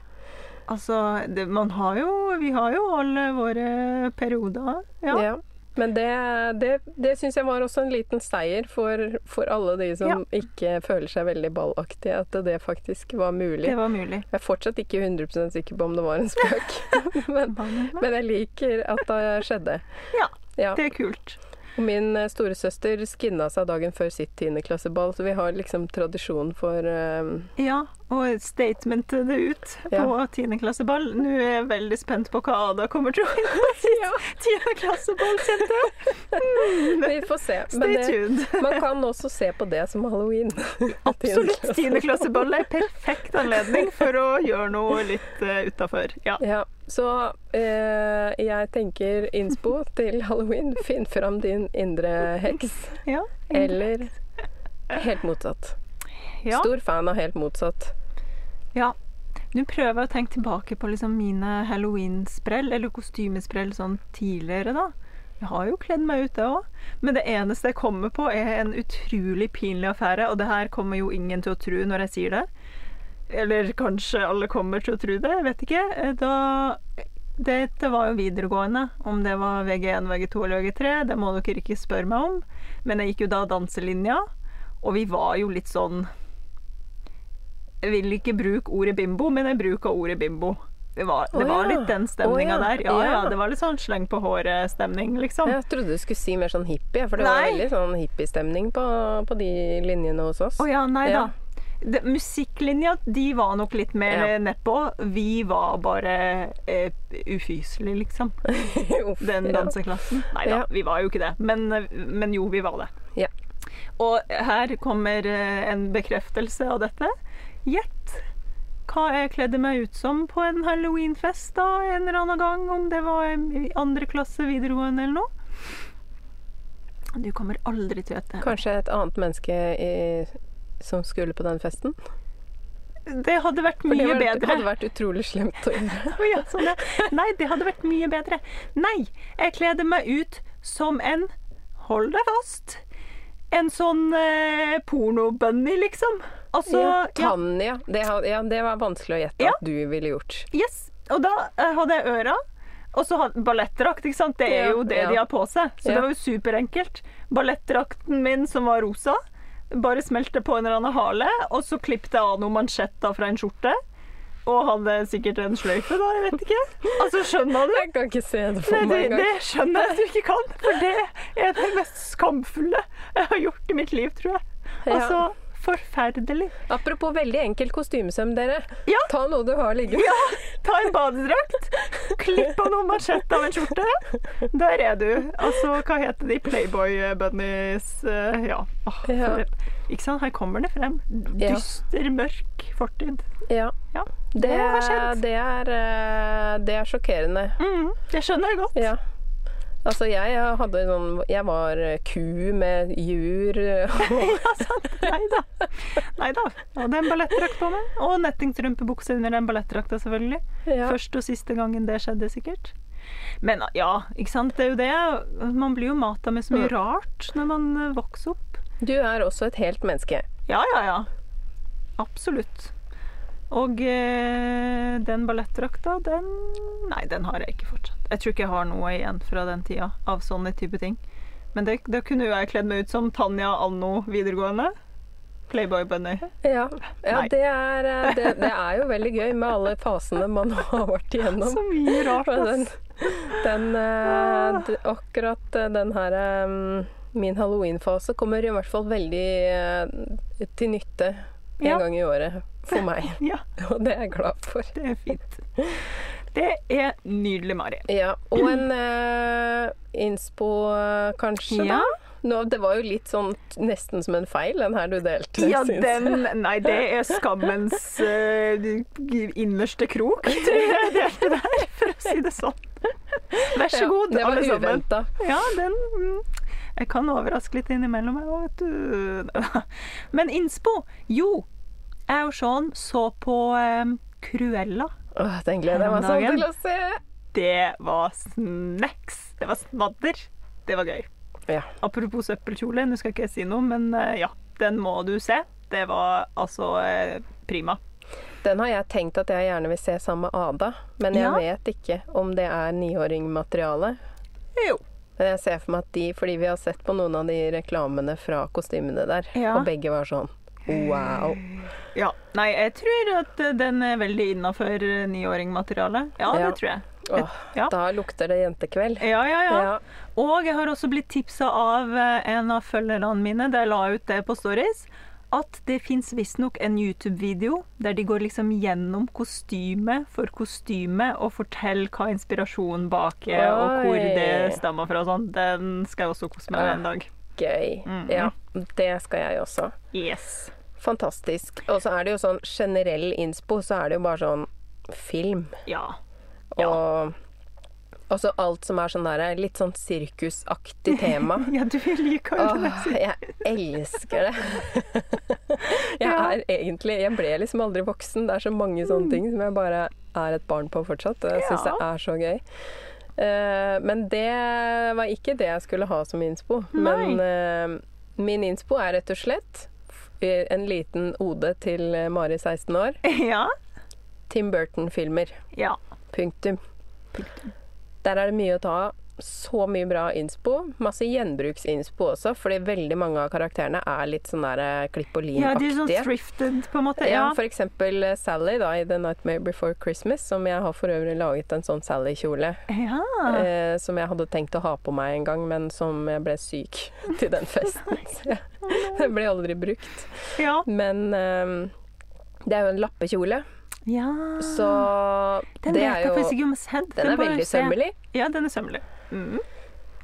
Altså, det, man har jo Vi har jo alle våre perioder. Ja. Ja. Men det, det, det syns jeg var også en liten seier for, for alle de som Ja. ikke føler seg veldig ballaktige, at det faktisk var mulig. Det var mulig. Jeg er fortsatt ikke 100 sikker på om det var en spøk, men, men jeg liker at det skjedde. Ja, Ja. det er kult. Og min eh, storesøster skinna seg dagen før sitt tiendeklasseball, så vi har liksom tradisjon for um, Ja, og statementet det ut Ja. på tiendeklasseball. Nå er jeg veldig spent på hva Ada kommer til å vinne på tiendeklasseball, kjente jeg. Mm, Vi får se. Men Stay det, tuned. man kan også se på det som halloween. Absolutt. Tiendeklasseball er perfekt anledning for å gjøre noe litt uh, utafor. Ja. Ja, så eh, jeg tenker innspo til halloween. Finn fram din indre heks. ja. Eller helt motsatt. ja. Stor fan av helt motsatt. Ja. Nå prøver jeg å tenke tilbake på liksom mine halloween-sprell, eller kostymesprell sånn tidligere, da. Jeg har jo kledd meg ut, det òg. Men det eneste jeg kommer på, er en utrolig pinlig affære, og det her kommer jo ingen til å tro når jeg sier det. Eller kanskje alle kommer til å tro det, jeg vet ikke. Da Dette var jo videregående. Om det var VG1, VG2 eller VG3, det må dere ikke spørre meg om. Men jeg gikk jo da danselinja, og vi var jo litt sånn jeg vil ikke bruke ordet bimbo, men jeg bruker ordet bimbo. Det var, det var ja. litt den stemninga ja. der. Ja, ja, det var litt sånn sleng på håret-stemning, liksom. Jeg trodde du skulle si mer sånn hippie, for det var veldig sånn hippiestemning på, på de linjene hos oss. Å ja, nei da. Det, musikklinja, de var nok litt mer Ja. nedpå. Vi var bare eh, ufyselige, liksom. Uff, Den danseklassen. Nei da, Ja. vi var jo ikke det. Men, men jo, vi var det. Ja. Og her kommer eh, en bekreftelse av dette. Gjett hva jeg kledde meg ut som på en halloweenfest da, en eller annen gang, om det var i andre klasse videregående eller noe. Du kommer aldri til å gjette. Kanskje et annet menneske i, som skulle på den festen? Det hadde vært For det mye var, bedre. hadde vært utrolig slemt å gjøre. Ja, sånn det. Nei, det hadde vært mye bedre. Nei, jeg kledde meg ut som en Hold deg fast. En sånn eh, pornobunny, liksom. Altså Ja, ja, Tanja. Det, ja, det var vanskelig å gjette Ja. at du ville gjort. Yes. Og da uh, hadde jeg øra. Og så ballettdrakt, ikke sant. Det er jo det ja. de har på seg. Så Ja. det var jo superenkelt. Ballettdrakten min som var rosa, bare smelte på en eller annen hale, og så klippet jeg av noen mansjetter fra en skjorte. Og hadde sikkert en sløyfe, da. Jeg vet ikke. Altså, skjønner du? Jeg kan ikke se det for meg engang. det skjønner jeg at du ikke kan, for det er det mest skamfulle jeg har gjort i mitt liv, tror jeg. Altså, forferdelig. Apropos veldig enkel kostymesøm, dere. Ja. Ta noe du har liggende. Ja, ta en badedrakt, klipp av noen mansjett av en skjorte. Der er du. Altså, hva heter de? Playboy bunnies eh, Ja. Oh, Ja. Ikke sant, her kommer det frem. Dyster, mørk fortid. Ja. Ja, Det, det skjedd. det, er, eh, det er sjokkerende. Mm, det skjønner jeg godt. Ja. Altså, jeg hadde sånn Jeg var ku med jur Altså, nei da. Nei da. Hadde en ballettdrakt på meg. Og nettingstrømpebukse under den ballettdrakta, selvfølgelig. ja. Første og siste gangen det skjedde, sikkert. Men ja, ikke sant. Det er jo det. Man blir jo mata med så mye Mm. rart når man eh, vokser opp. Du er også et helt menneske. Ja, ja, ja. Absolutt. Og eh, den ballettdrakta, den Nei, den har jeg ikke fortsatt. Jeg tror ikke jeg har noe igjen fra den tida av sånne type ting. Men det, da kunne jo jeg kledd meg ut som Tanja anno videregående. Playboy Bunny. Ja, ja det, er, eh, det, det er jo veldig gøy med alle fasene man har vært igjennom. Så mye rart, ass. den, den, eh, akkurat eh, den her Min halloween-fase kommer i hvert fall veldig til nytte en Ja. gang i året for meg. Ja, Og det er jeg glad for. det er fint. Det er nydelig, Mari. Ja, og en eh, innspo eh, kanskje, Ja. da? Nå, det var jo litt sånn nesten som en feil, den her du delte. Ja, den Nei, det er skammens uh, innerste krok, tror jeg jeg delte der, for å si det sånn. Vær så Ja, god, det var alle sammen. uventa. Ja, den mm, Jeg kan overraske litt innimellom, jeg òg, vet du. Men innspo Jo, jeg og Sean så på eh, Cruella. Åh, den gleder jeg meg sånn til å se. Det var snacks. Det var snadder. Det var gøy. Ja. Apropos søppelkjole, nå skal ikke jeg si noe, men eh, ja, den må du se. Det var altså eh, prima. Den har jeg tenkt at jeg gjerne vil se sammen med Ada, men jeg Ja. vet ikke om det er niåringmateriale. Jo. Men jeg ser for meg at de, fordi vi har sett på noen av de reklamene fra kostymene der, Ja. og begge var sånn wow. Ja. Nei, jeg tror at eh, den er veldig innafor niåringmaterialet. Ja, Ja. det tror jeg. Åh, Ja. Da lukter det jentekveld. Ja, ja, ja. Ja. Og jeg har også blitt tipsa av eh, en av følgerne mine, da jeg la ut det på Stories, at det fins visstnok en YouTube-video der de går liksom gjennom kostyme for kostyme og forteller hva inspirasjonen bak er, og hvor det stammer fra sånn. Den skal jeg også kose meg med en dag. Gøy. Mhm. Ja, det skal jeg også. Yes. Fantastisk. Og så er det jo sånn generell innspo, så er det jo bare sånn film. Ja. Ja. Og også alt som er sånn der litt sånn sirkusaktig tema. Ja, du liker jo det. Åh, jeg elsker det. Jeg Ja. er egentlig Jeg ble liksom aldri voksen. Det er så mange sånne ting som jeg bare er et barn på fortsatt. Og jeg syns det er så gøy. Eh, men det var ikke det jeg skulle ha som innspo. Nei. Men eh, min innspo er rett og slett en liten ode til eh, Mari 16 år. Ja. Tim Burton-filmer. Ja. Punktum. Punktum. Der er det mye å ta av. så mye bra innspo. Masse gjenbruksinnspo også, fordi veldig mange av karakterene er litt sånn der eh, klipp og Ja, de er sånn thrifted, på en måte. Ja, Ja. for eksempel eh, Sally da, i The Nightmare Before Christmas, som jeg har for øvrig laget en sånn Sally-kjole. ja. Eh, som jeg hadde tenkt å ha på meg en gang, men som jeg ble syk til den festen. Så jeg, den ble aldri brukt. ja. Men eh, det er jo en lappekjole, ja. så Den det vet jeg faktisk ikke om jeg har sett. Den er veldig sømmelig. Ja, den er sømmelig. Mm.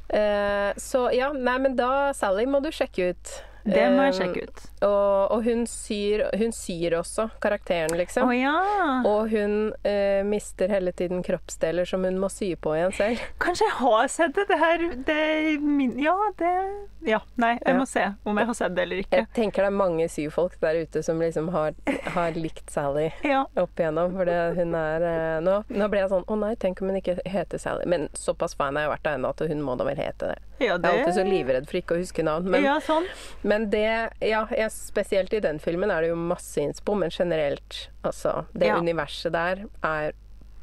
Eh, så ja, nei, men da Sally må du sjekke ut. Det må jeg Eh, sjekke ut. Og, og hun, syr, hun syr også karakteren, liksom. liksom. ja. Og hun eh, mister hele tiden kroppsdeler som hun må sy på igjen selv. Kanskje jeg har sett det. Det her det Ja, det Ja. Nei, jeg Ja. må se om jeg har sett det eller ikke. Jeg tenker det er mange syfolk der ute som liksom har, har likt Sally Ja. opp igjennom. For hun er eh, nå, nå ble jeg sånn Å nei, tenk om hun ikke heter Sally. Men såpass fan har jeg vært av henne at hun må da vel hete det. ja Jeg er alltid så livredd for ikke å huske navn. Men, ja, sånn. men det Ja, jeg, spesielt i den filmen er det jo masse innspo, men generelt, altså Det Ja. universet der er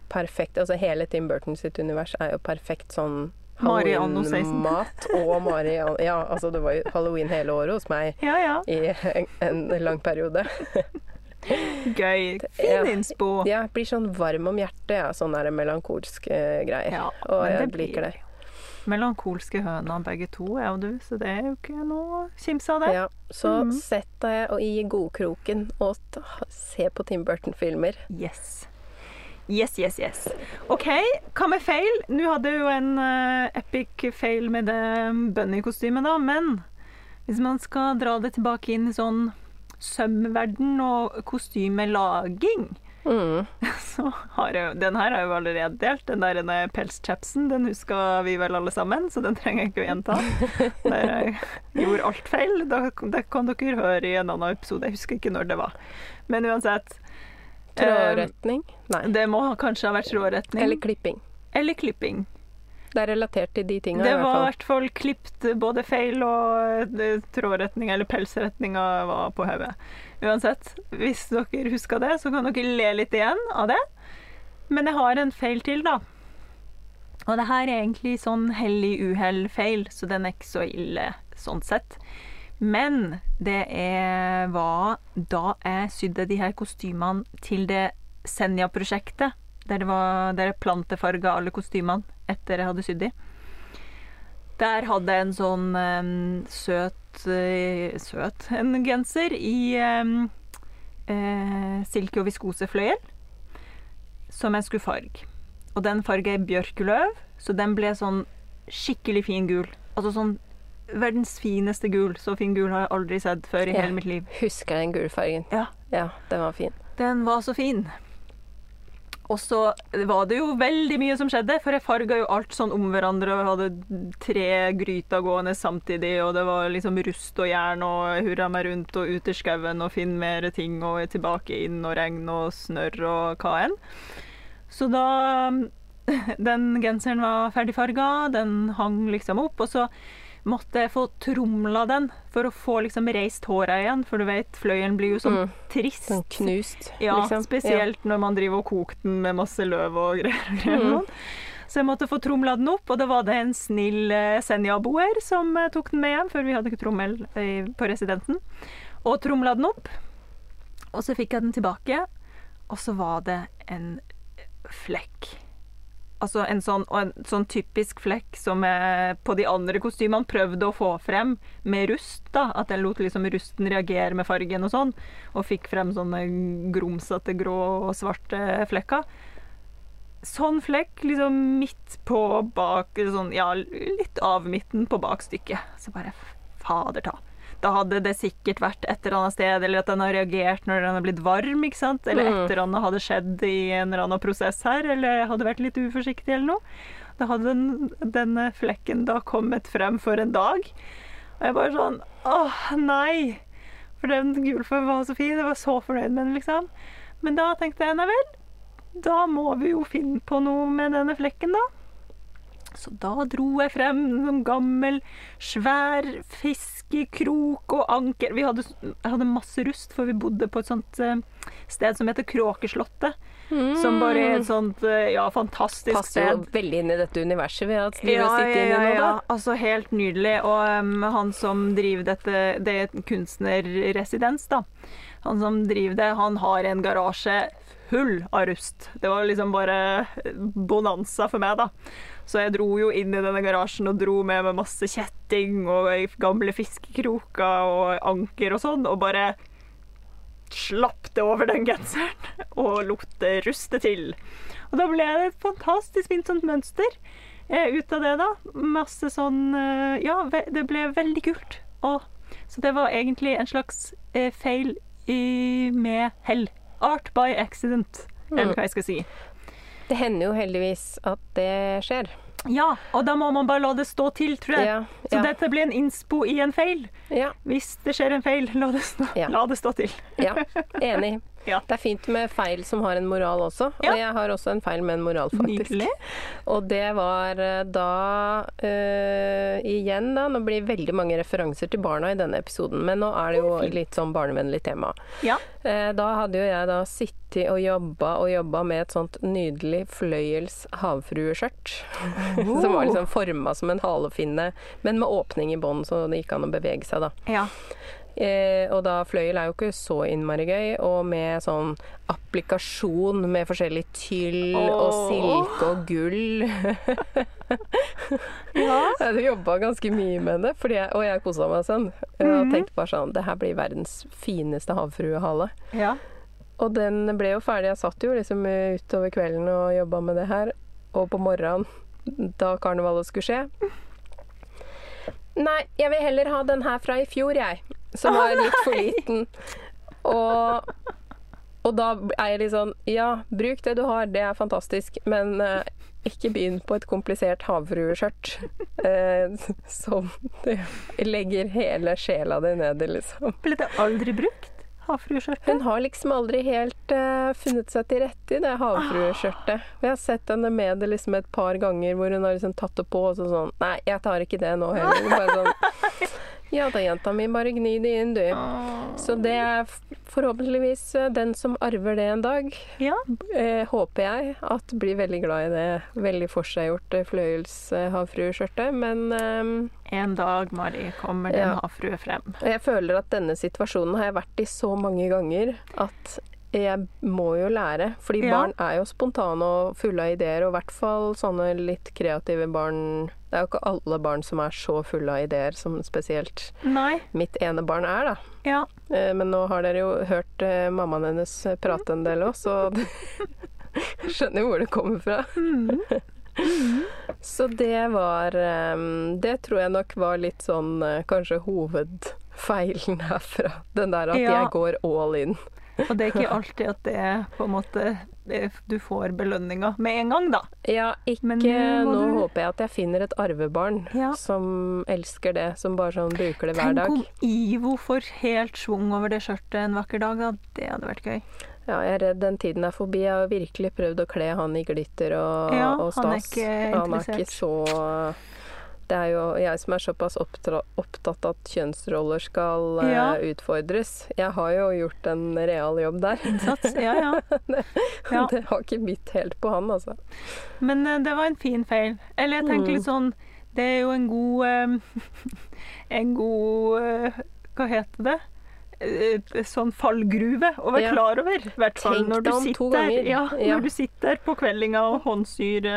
perfekt. Altså hele Tim Burton sitt univers er jo perfekt sånn Mari anno 16. Halloween-mat og Mari Ja, altså det var jo halloween hele året hos meg Ja, ja. i en, en lang periode. Gøy. Fin innspo. Jeg blir sånn varm om hjertet, ja, sånne der melankolsk eh, greier. Ja, og jeg det blir liker det. Melankolske høna begge to, jeg og du, så det er jo ikke noe å kimse av det. Ja, så mm. sett deg og i godkroken og se på Tim Burton-filmer. Yes. Yes, yes, yes. OK, hva med feil? Nå hadde jeg jo en uh, epic fail med det bunny-kostymet, da, men hvis man skal dra det tilbake inn i sånn sømverden og kostymelaging, Mm. så har jeg Den her er jo allerede delt. Den der denne pelschapsen, den husker vi vel alle sammen, så den trenger jeg ikke å gjenta. Der jeg gjorde alt feil. Da, det kan dere høre i en annen episode. Jeg husker ikke når det var. Men uansett. eh, Trådretning? Nei. Det må kanskje ha vært trådretning. Eller klipping. Eller klipping. Det er relatert til de tinga, Det var i hvert fall klipt både feil og eh, trådretning, eller pelsretninga var på hodet. Uansett, hvis dere husker det, så kan dere le litt igjen av det. Men jeg har en feil til, da. Og det her er egentlig sånn hellig uhell-feil, så den er ikke så ille sånn sett. Men det er, var da jeg sydde de her kostymene til det Senja-prosjektet, der, det var, der jeg plantefarga alle kostymene etter jeg hadde sydd de. Der hadde jeg en sånn um, søt eh, Søt en genser i eh, silke- og viskosefløyel som jeg skulle farge. Og den farga er bjørkeløv, så den ble sånn skikkelig fin gul. Altså sånn verdens fineste gul. Så fin gul har jeg aldri sett før i Ja. hele mitt liv. Husker den gulfargen. Ja. Ja, den var fin. Den var så fin. Og så var det jo veldig mye som skjedde, for jeg farga jo alt sånn om hverandre og hadde tre gryter gående samtidig, og det var liksom rust og jern og hurra meg rundt og ut i skauen og finne mer ting og tilbake inn og regn og snørr og hva enn. Så da Den genseren var ferdigfarga, den hang liksom opp, og så måtte få tromla den for å få liksom reist håra igjen, for du vet, fløyelen blir jo sånn Mm. trist. Sånn knust, Ja, liksom. spesielt når man driver og koker den med masse løv og greier. og greier. Mhm. sånn. Så jeg måtte få tromla den opp, og da var det en snill eh, Senja-boer som eh, tok den med hjem, før vi hadde ikke trommel eh, på residenten, og tromla den opp. Og så fikk jeg den tilbake, og så var det en flekk. Altså en sånn, en sånn typisk flekk som jeg på de andre kostymene prøvde å få frem med rust. da, At den lot liksom rusten reagere med fargen og sånn, og fikk frem sånne grumsete grå og svarte flekker. Sånn flekk liksom midt på bak sånn, Ja, litt av midten på bakstykket. Så bare fader ta. Da hadde det sikkert vært et eller annet sted, eller at den har reagert når den har blitt varm, ikke sant? Eller et Mm. eller annet hadde skjedd i en eller annen prosess her, eller hadde vært litt uforsiktig eller noe. Da hadde den, denne flekken da kommet frem for en dag. Og jeg bare sånn Åh, nei! For den gulfen var så fin, jeg var så fornøyd med den, liksom. Men da tenkte jeg, nei vel, da må vi jo finne på noe med denne flekken, da. Så da dro jeg frem en gammel, svær fiskekrok og anker. Vi hadde, hadde masse rust, for vi bodde på et sånt eh, sted som heter Kråkeslottet. Som bare er et sånt eh, ja, fantastisk Passer sted. veldig inn i dette universet vi har driver Ja, ja, ja, ja. Altså helt nydelig. Og um, han som driver dette, det er et kunstnerresidens, da. Han som driver det, han har en garasje full av rust. Det var liksom bare bonanza for meg, da. Så jeg dro jo inn i denne garasjen og dro med meg masse kjetting og gamle fiskekroker og anker og sånn, og bare slapp det over den genseren og lot det ruste til. Og da ble det et fantastisk fint sånt mønster eh, ut av det, da. Masse sånn eh, Ja, det ble veldig kult. Og, så det var egentlig en slags eh, feil i, med hell. Art by accident, eller hva jeg skal si. Det hender jo heldigvis at det skjer. Ja, og da må man bare la det stå til, tror jeg. Ja, Så dette blir en innspo i en feil. ja, Hvis det skjer en feil, la det stå, Ja. la det stå til. ja. Enig. Ja. Det er fint med feil som har en moral også. Ja. Og jeg har også en feil med en moral, faktisk. Nydelig. Og det var eh, da eh, Igjen, da. Nå blir veldig mange referanser til barna i denne episoden, men nå er det jo litt sånn barnevennlig tema. Ja. Eh, Da hadde jo jeg da sittet og jobba og jobba med et sånt nydelig fløyels havfrueskjørt. som var liksom forma som en halefinne, men med åpning i bånn, så det gikk an å bevege seg, da. Ja. Eh, og da fløyel er jo ikke så innmari gøy, og med sånn applikasjon med forskjellig tyll og silke og gull. ja. Jeg jobba ganske mye med det, fordi jeg, og jeg kosa meg sånn. Jeg mm -hmm. tenkte bare sånn Det her blir verdens fineste havfruehale. ja. Og den ble jo ferdig. Jeg satt jo liksom utover kvelden og jobba med det her. Og på morgenen, da karnevalet skulle skje Nei, jeg vil heller ha den her fra i fjor, jeg. Som var litt for liten. Og, og da er jeg litt sånn Ja, bruk det du har, det er fantastisk. Men uh, ikke begynn på et komplisert havfrueskjørt uh, som du legger hele sjela di ned i, liksom. Ble det aldri brukt? Havfrueskjørtet? Hun har liksom aldri helt uh, funnet seg til rette i det havfrueskjørtet. Jeg har sett henne med det liksom et par ganger hvor hun har liksom tatt det på og så sånn Nei, jeg tar ikke det nå heller. Bare sånn Ja da, jenta mi, bare gni det inn, du. Så det er forhåpentligvis eh, den som arver det en dag, Ja. eh, håper jeg at blir veldig glad i det veldig forseggjorte fløyelshavfrueskjørtet. Men eh, En dag, Mari, kommer den Ja. havfrue frem. Jeg føler at denne situasjonen har jeg vært i så mange ganger at jeg må jo lære. Fordi Ja. barn er jo spontane og fulle av ideer, og i hvert fall sånne litt kreative barn Det er jo ikke alle barn som er så fulle av ideer som spesielt Nei. mitt ene barn er, da. Ja. Eh, Men nå har dere jo hørt eh, mammaen hennes prate en del òg, så skjønner jo hvor det kommer fra. Mm. Så det var eh, Det tror jeg nok var litt sånn kanskje hovedfeilen herfra. Den der at Ja. jeg går all in. Og det er ikke alltid at det er på en måte Du får belønninga med en gang, da. Ja, ikke Men nå Nå du- håper jeg at jeg finner et arvebarn Ja. som elsker det, som bare sånn bruker det hver dag. Tenk om Ivo får helt schwung over det skjørtet en vakker dag, da. Det hadde vært gøy. Ja, jeg er redd den tiden er forbi. Jeg har virkelig prøvd å kle han i glitter og, Ja, og han er ikke, ikke Han er interessert. ikke så Det er jo jeg som er såpass opptatt at kjønnsroller skal eh, Ja. utfordres. Jeg har jo gjort en real jobb der. Innsats. Ja, ja. Ja. Det har ikke bitt helt på han, altså. Men eh, det var en fin feil. Eller jeg tenker Mm. litt sånn Det er jo en god eh, En god Hva heter det? Sånn fallgruve å være Ja. klar over. I hvert fall når du sitter der Ja, Ja. når du sitter på kveldinga og håndsyr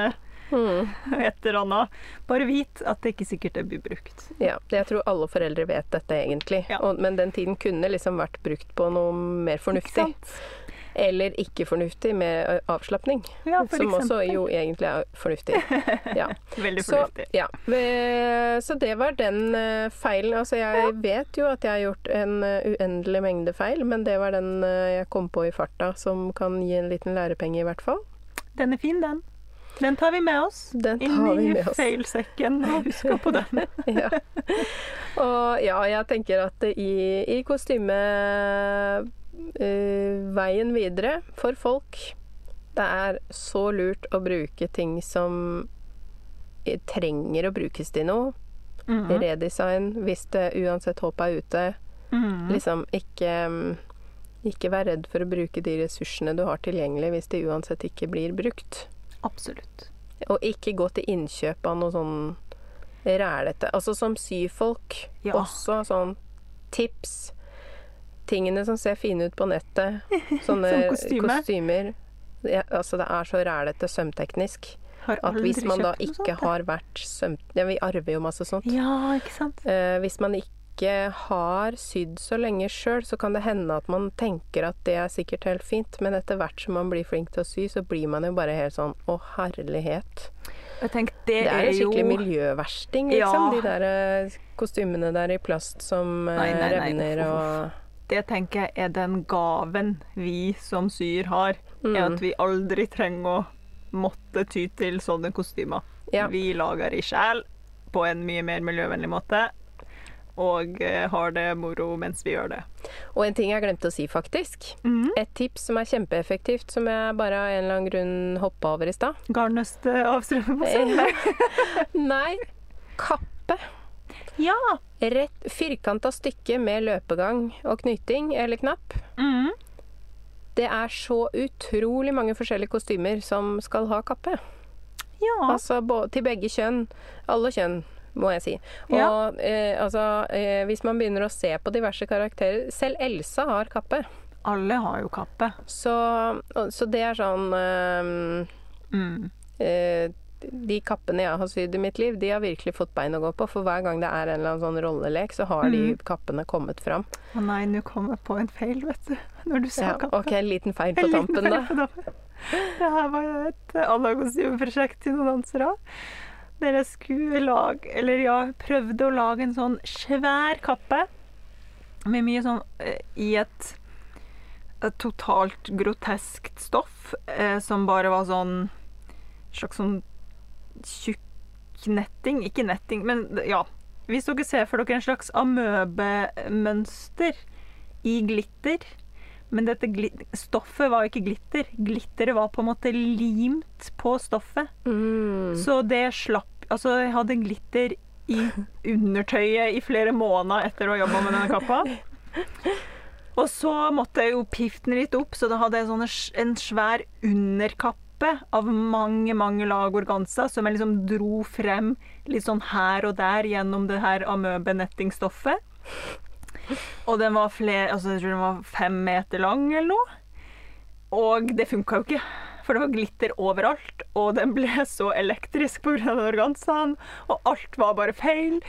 Mm. et eller annet. Bare vit at det ikke sikkert det blir brukt. Ja, jeg tror alle foreldre vet dette egentlig. Ja. Og, men den tiden kunne liksom vært brukt på noe mer fornuftig. Eller ikke fornuftig, med avslapning. Ja, for som også jo egentlig er fornuftig. Ja. Veldig Så, fornuftig. ja. Så det var den feilen. Altså, jeg vet jo at jeg har gjort en uendelig mengde feil, men det var den jeg kom på i farta, som kan gi en liten lærepenge, i hvert fall. Den er fin, den. Den tar vi med oss Den inn i feilsekken og husker på den. ja. Og ja, jeg tenker at i, i kostymeveien videre for folk Det er så lurt å bruke ting som trenger å brukes til noe. Mhm. Redesign hvis det uansett håpet er ute. Mhm. Liksom ikke mm, ikke vær redd for å bruke de ressursene du har tilgjengelig hvis de uansett ikke blir brukt. Absolutt. Og ikke gå til innkjøp av noe sånn rælete. Altså som syfolk Ja. også sånn tips. Tingene som ser fine ut på nettet. Sånne kostyme. kostymer. Ja, altså det er så rælete sømteknisk at hvis man da ikke sånt, har vært sømt... Ja, vi arver jo masse sånt. Ja, ikke sant? Eh, hvis man ikke har sydd så lenge sjøl, så kan det hende at man tenker at det er sikkert helt fint, men etter hvert som man blir flink til å sy, så blir man jo bare helt sånn Å, herlighet. Tenker, det, Det er jo skikkelig miljøversting, liksom. Ja. De der eh, kostymene der i plast som eh, Nei, nei, revner nei, og Det tenker jeg er den gaven vi som syr har. Er Mm. at vi aldri trenger å måtte ty til sånne kostymer. Ja. Vi lager i sjel på en mye mer miljøvennlig måte. Og eh, har det moro mens vi gjør det. Og en ting jeg glemte å si, faktisk. Mm. Et tips som er kjempeeffektivt, som jeg bare av en eller annen grunn hoppa over i stad. Garnnøste avstrømmer på søndag. Nei, kappe. Ja! Rett firkanta stykke med løpegang og knyting eller knapp. Mm. Det er så utrolig mange forskjellige kostymer som skal ha kappe. Ja. Altså til begge kjønn. Alle kjønn, må jeg si. Og Ja. eh, altså, eh, hvis man begynner å se på diverse karakterer Selv Elsa har kappe. Alle har jo kappe. Så, så det er sånn eh, Mm. eh, De kappene jeg har sydd i mitt liv, de har virkelig fått bein å gå på. For hver gang det er en eller annen sånn rollelek, så har de Mhm. kappene kommet fram. Å nei, nå kom jeg på en feil, vet du. Når du sa Ja, kappe. OK, en liten feil på tampen, da. Det her var jo et eh, annet kostymeprosjekt til noen dansere. Dere skulle lage, eller ja, prøvde å lage en sånn svær kappe med mye sånn eh, i et, et totalt groteskt stoff eh, som bare var sånn slags sånn tjukk netting. Ikke netting, men ja. Hvis dere ser for dere en slags amøbemønster i glitter men dette stoffet var ikke glitter. Glitteret var på en måte limt på stoffet. Mm. Så det slapp Altså, jeg hadde glitter i undertøyet i flere måneder etter å ha jobba med denne kappa. Og så måtte jeg jo pifte den litt opp, så da hadde jeg sånne, en svær underkappe av mange, mange lag organza som jeg liksom dro frem litt sånn her og der gjennom det her amøbenettingstoffet. Og den var flere Altså, jeg tror den var fem meter lang eller noe. Og det funka jo ikke. For det var glitter overalt, og den ble så elektrisk pga. organsaen. Og alt var bare feil.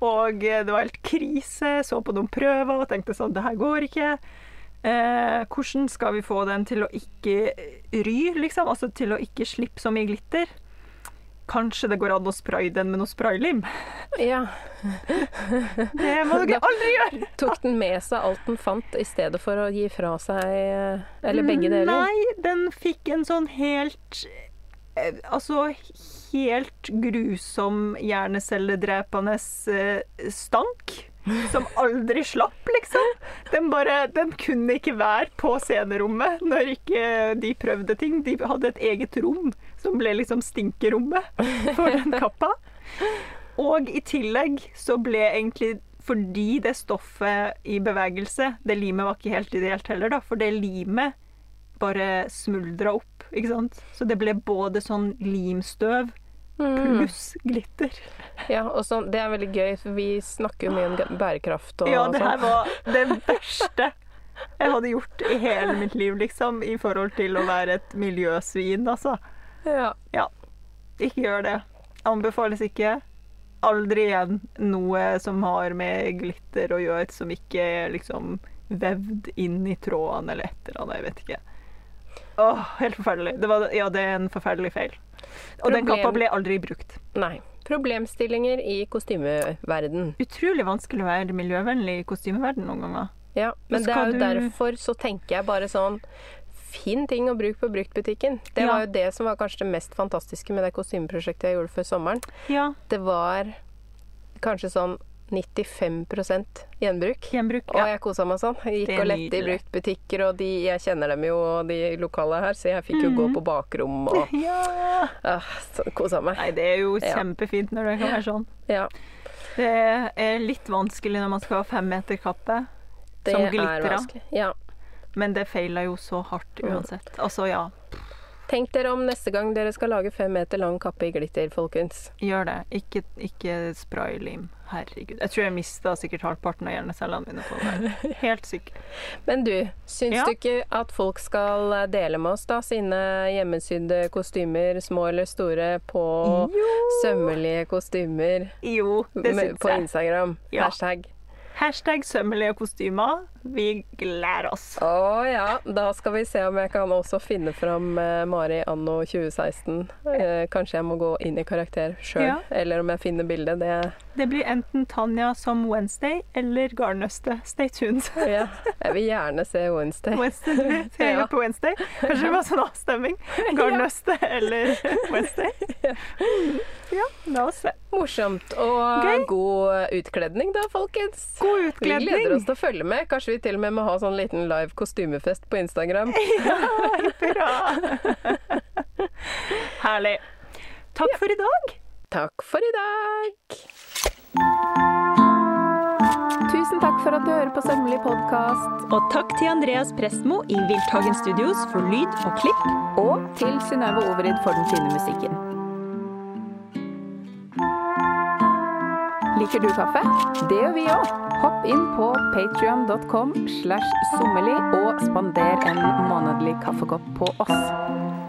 Og eh, det var helt krise. Så på noen prøver og tenkte sånn Det her går ikke. Eh, hvordan skal vi få den til å ikke ry, liksom? Altså til å ikke slippe så mye glitter? Kanskje det går an å spraye den med noe spraylim? Ja. Det må dere aldri gjøre! Tok den med seg alt den fant, i stedet for å gi fra seg eh, Eller begge deler? Nei, den fikk en sånn helt eh, Altså helt grusom hjernecelledrepende eh, stank. Som aldri slapp, liksom. Den bare Den kunne ikke være på scenerommet når ikke de prøvde ting. De hadde et eget rom som ble liksom stinkerommet for den kappa. Og i tillegg så ble egentlig fordi det stoffet i bevegelse Det limet var ikke helt ideelt heller, da, for det limet bare smuldra opp, ikke sant. Så det ble både sånn limstøv Mm. pluss glitter. Ja, og sånn, det er veldig gøy, for vi snakker jo mye om bærekraft og Ja, det her sånn. var det verste jeg hadde gjort i hele mitt liv, liksom, i forhold til å være et miljøsvin, altså. Ja. Ikke gjør det. Anbefales ikke. Aldri igjen noe som har med glitter å gjøre, som ikke er liksom vevd inn i trådene eller et eller annet. Jeg vet ikke. Åh, helt forferdelig. Det var, ja, det er en forferdelig feil. Og den kappa ble aldri brukt. Nei. Problemstillinger i kostymeverden. Utrolig vanskelig å være miljøvennlig i kostymeverden noen ganger. Ja, men det er jo du- derfor så tenker jeg bare sånn Finn ting å bruke på bruktbutikken. Det Ja. var jo det som var kanskje det mest fantastiske med det kostymeprosjektet jeg gjorde før sommeren. Ja, Det var kanskje sånn 95 gjenbruk. gjenbruk. Og jeg kosa meg sånn. Jeg gikk og lette i bruktbutikker, og de, jeg kjenner dem jo, de lokale her, så jeg fikk jo gå Mhm. på bakrom og ja. uh, kosa meg. Nei, det er jo Ja. kjempefint når det kan være sånn. Ja, Det er litt vanskelig når man skal ha fem meter kappe. Som glitrer. Ja. Men det feiler jo så hardt uansett. Altså, ja. Tenk dere om neste gang dere skal lage fem meter lang kappe i glitter, folkens. Gjør det. Ikke, ikke spraylim. Herregud. Jeg tror jeg mista sikkert halvparten av hjernecellene mine på det. Helt sikkert. Men du, syns Ja. du ikke at folk skal dele med oss da sine hjemmesydde kostymer, små eller store, på Jo. sømmelige kostymer Jo, det syns jeg. på. Instagram? Ja. Hashtag. Hashtag sømmelige kostymer. Vi gleder oss. Å ja, da skal vi se om jeg kan også finne fram eh, Mari anno 2016. Eh, kanskje jeg må gå inn i karakter sjøl, Ja. eller om jeg finner bildet. Det Det blir enten Tanja som Wednesday eller Garnnøste. Stay tuned. ja. Jeg vil gjerne se Wednesday. Wednesday, Ja. på Wednesday? Kanskje det var sånn avstemming? Garnnøste eller Wednesday? Ja, la oss se. Morsomt. Og Gøy. god utkledning da, folkens. God utkledning. Vi gleder oss til å følge med. Kanskje vi til og med må ha sånn liten live kostymefest på Instagram. Ja, bra. Herlig. Takk for i dag. Takk for i dag. Tusen takk for at du hører på Sømmelig podkast. Og takk til Andreas Prestmo i Wildtagen Studios for lyd og klipp. Og til Synnøve Overid for den fine musikken. Liker du kaffe? Det gjør vi òg. Hopp inn på patrion.com slash sommerli og spander en månedlig kaffekopp på oss.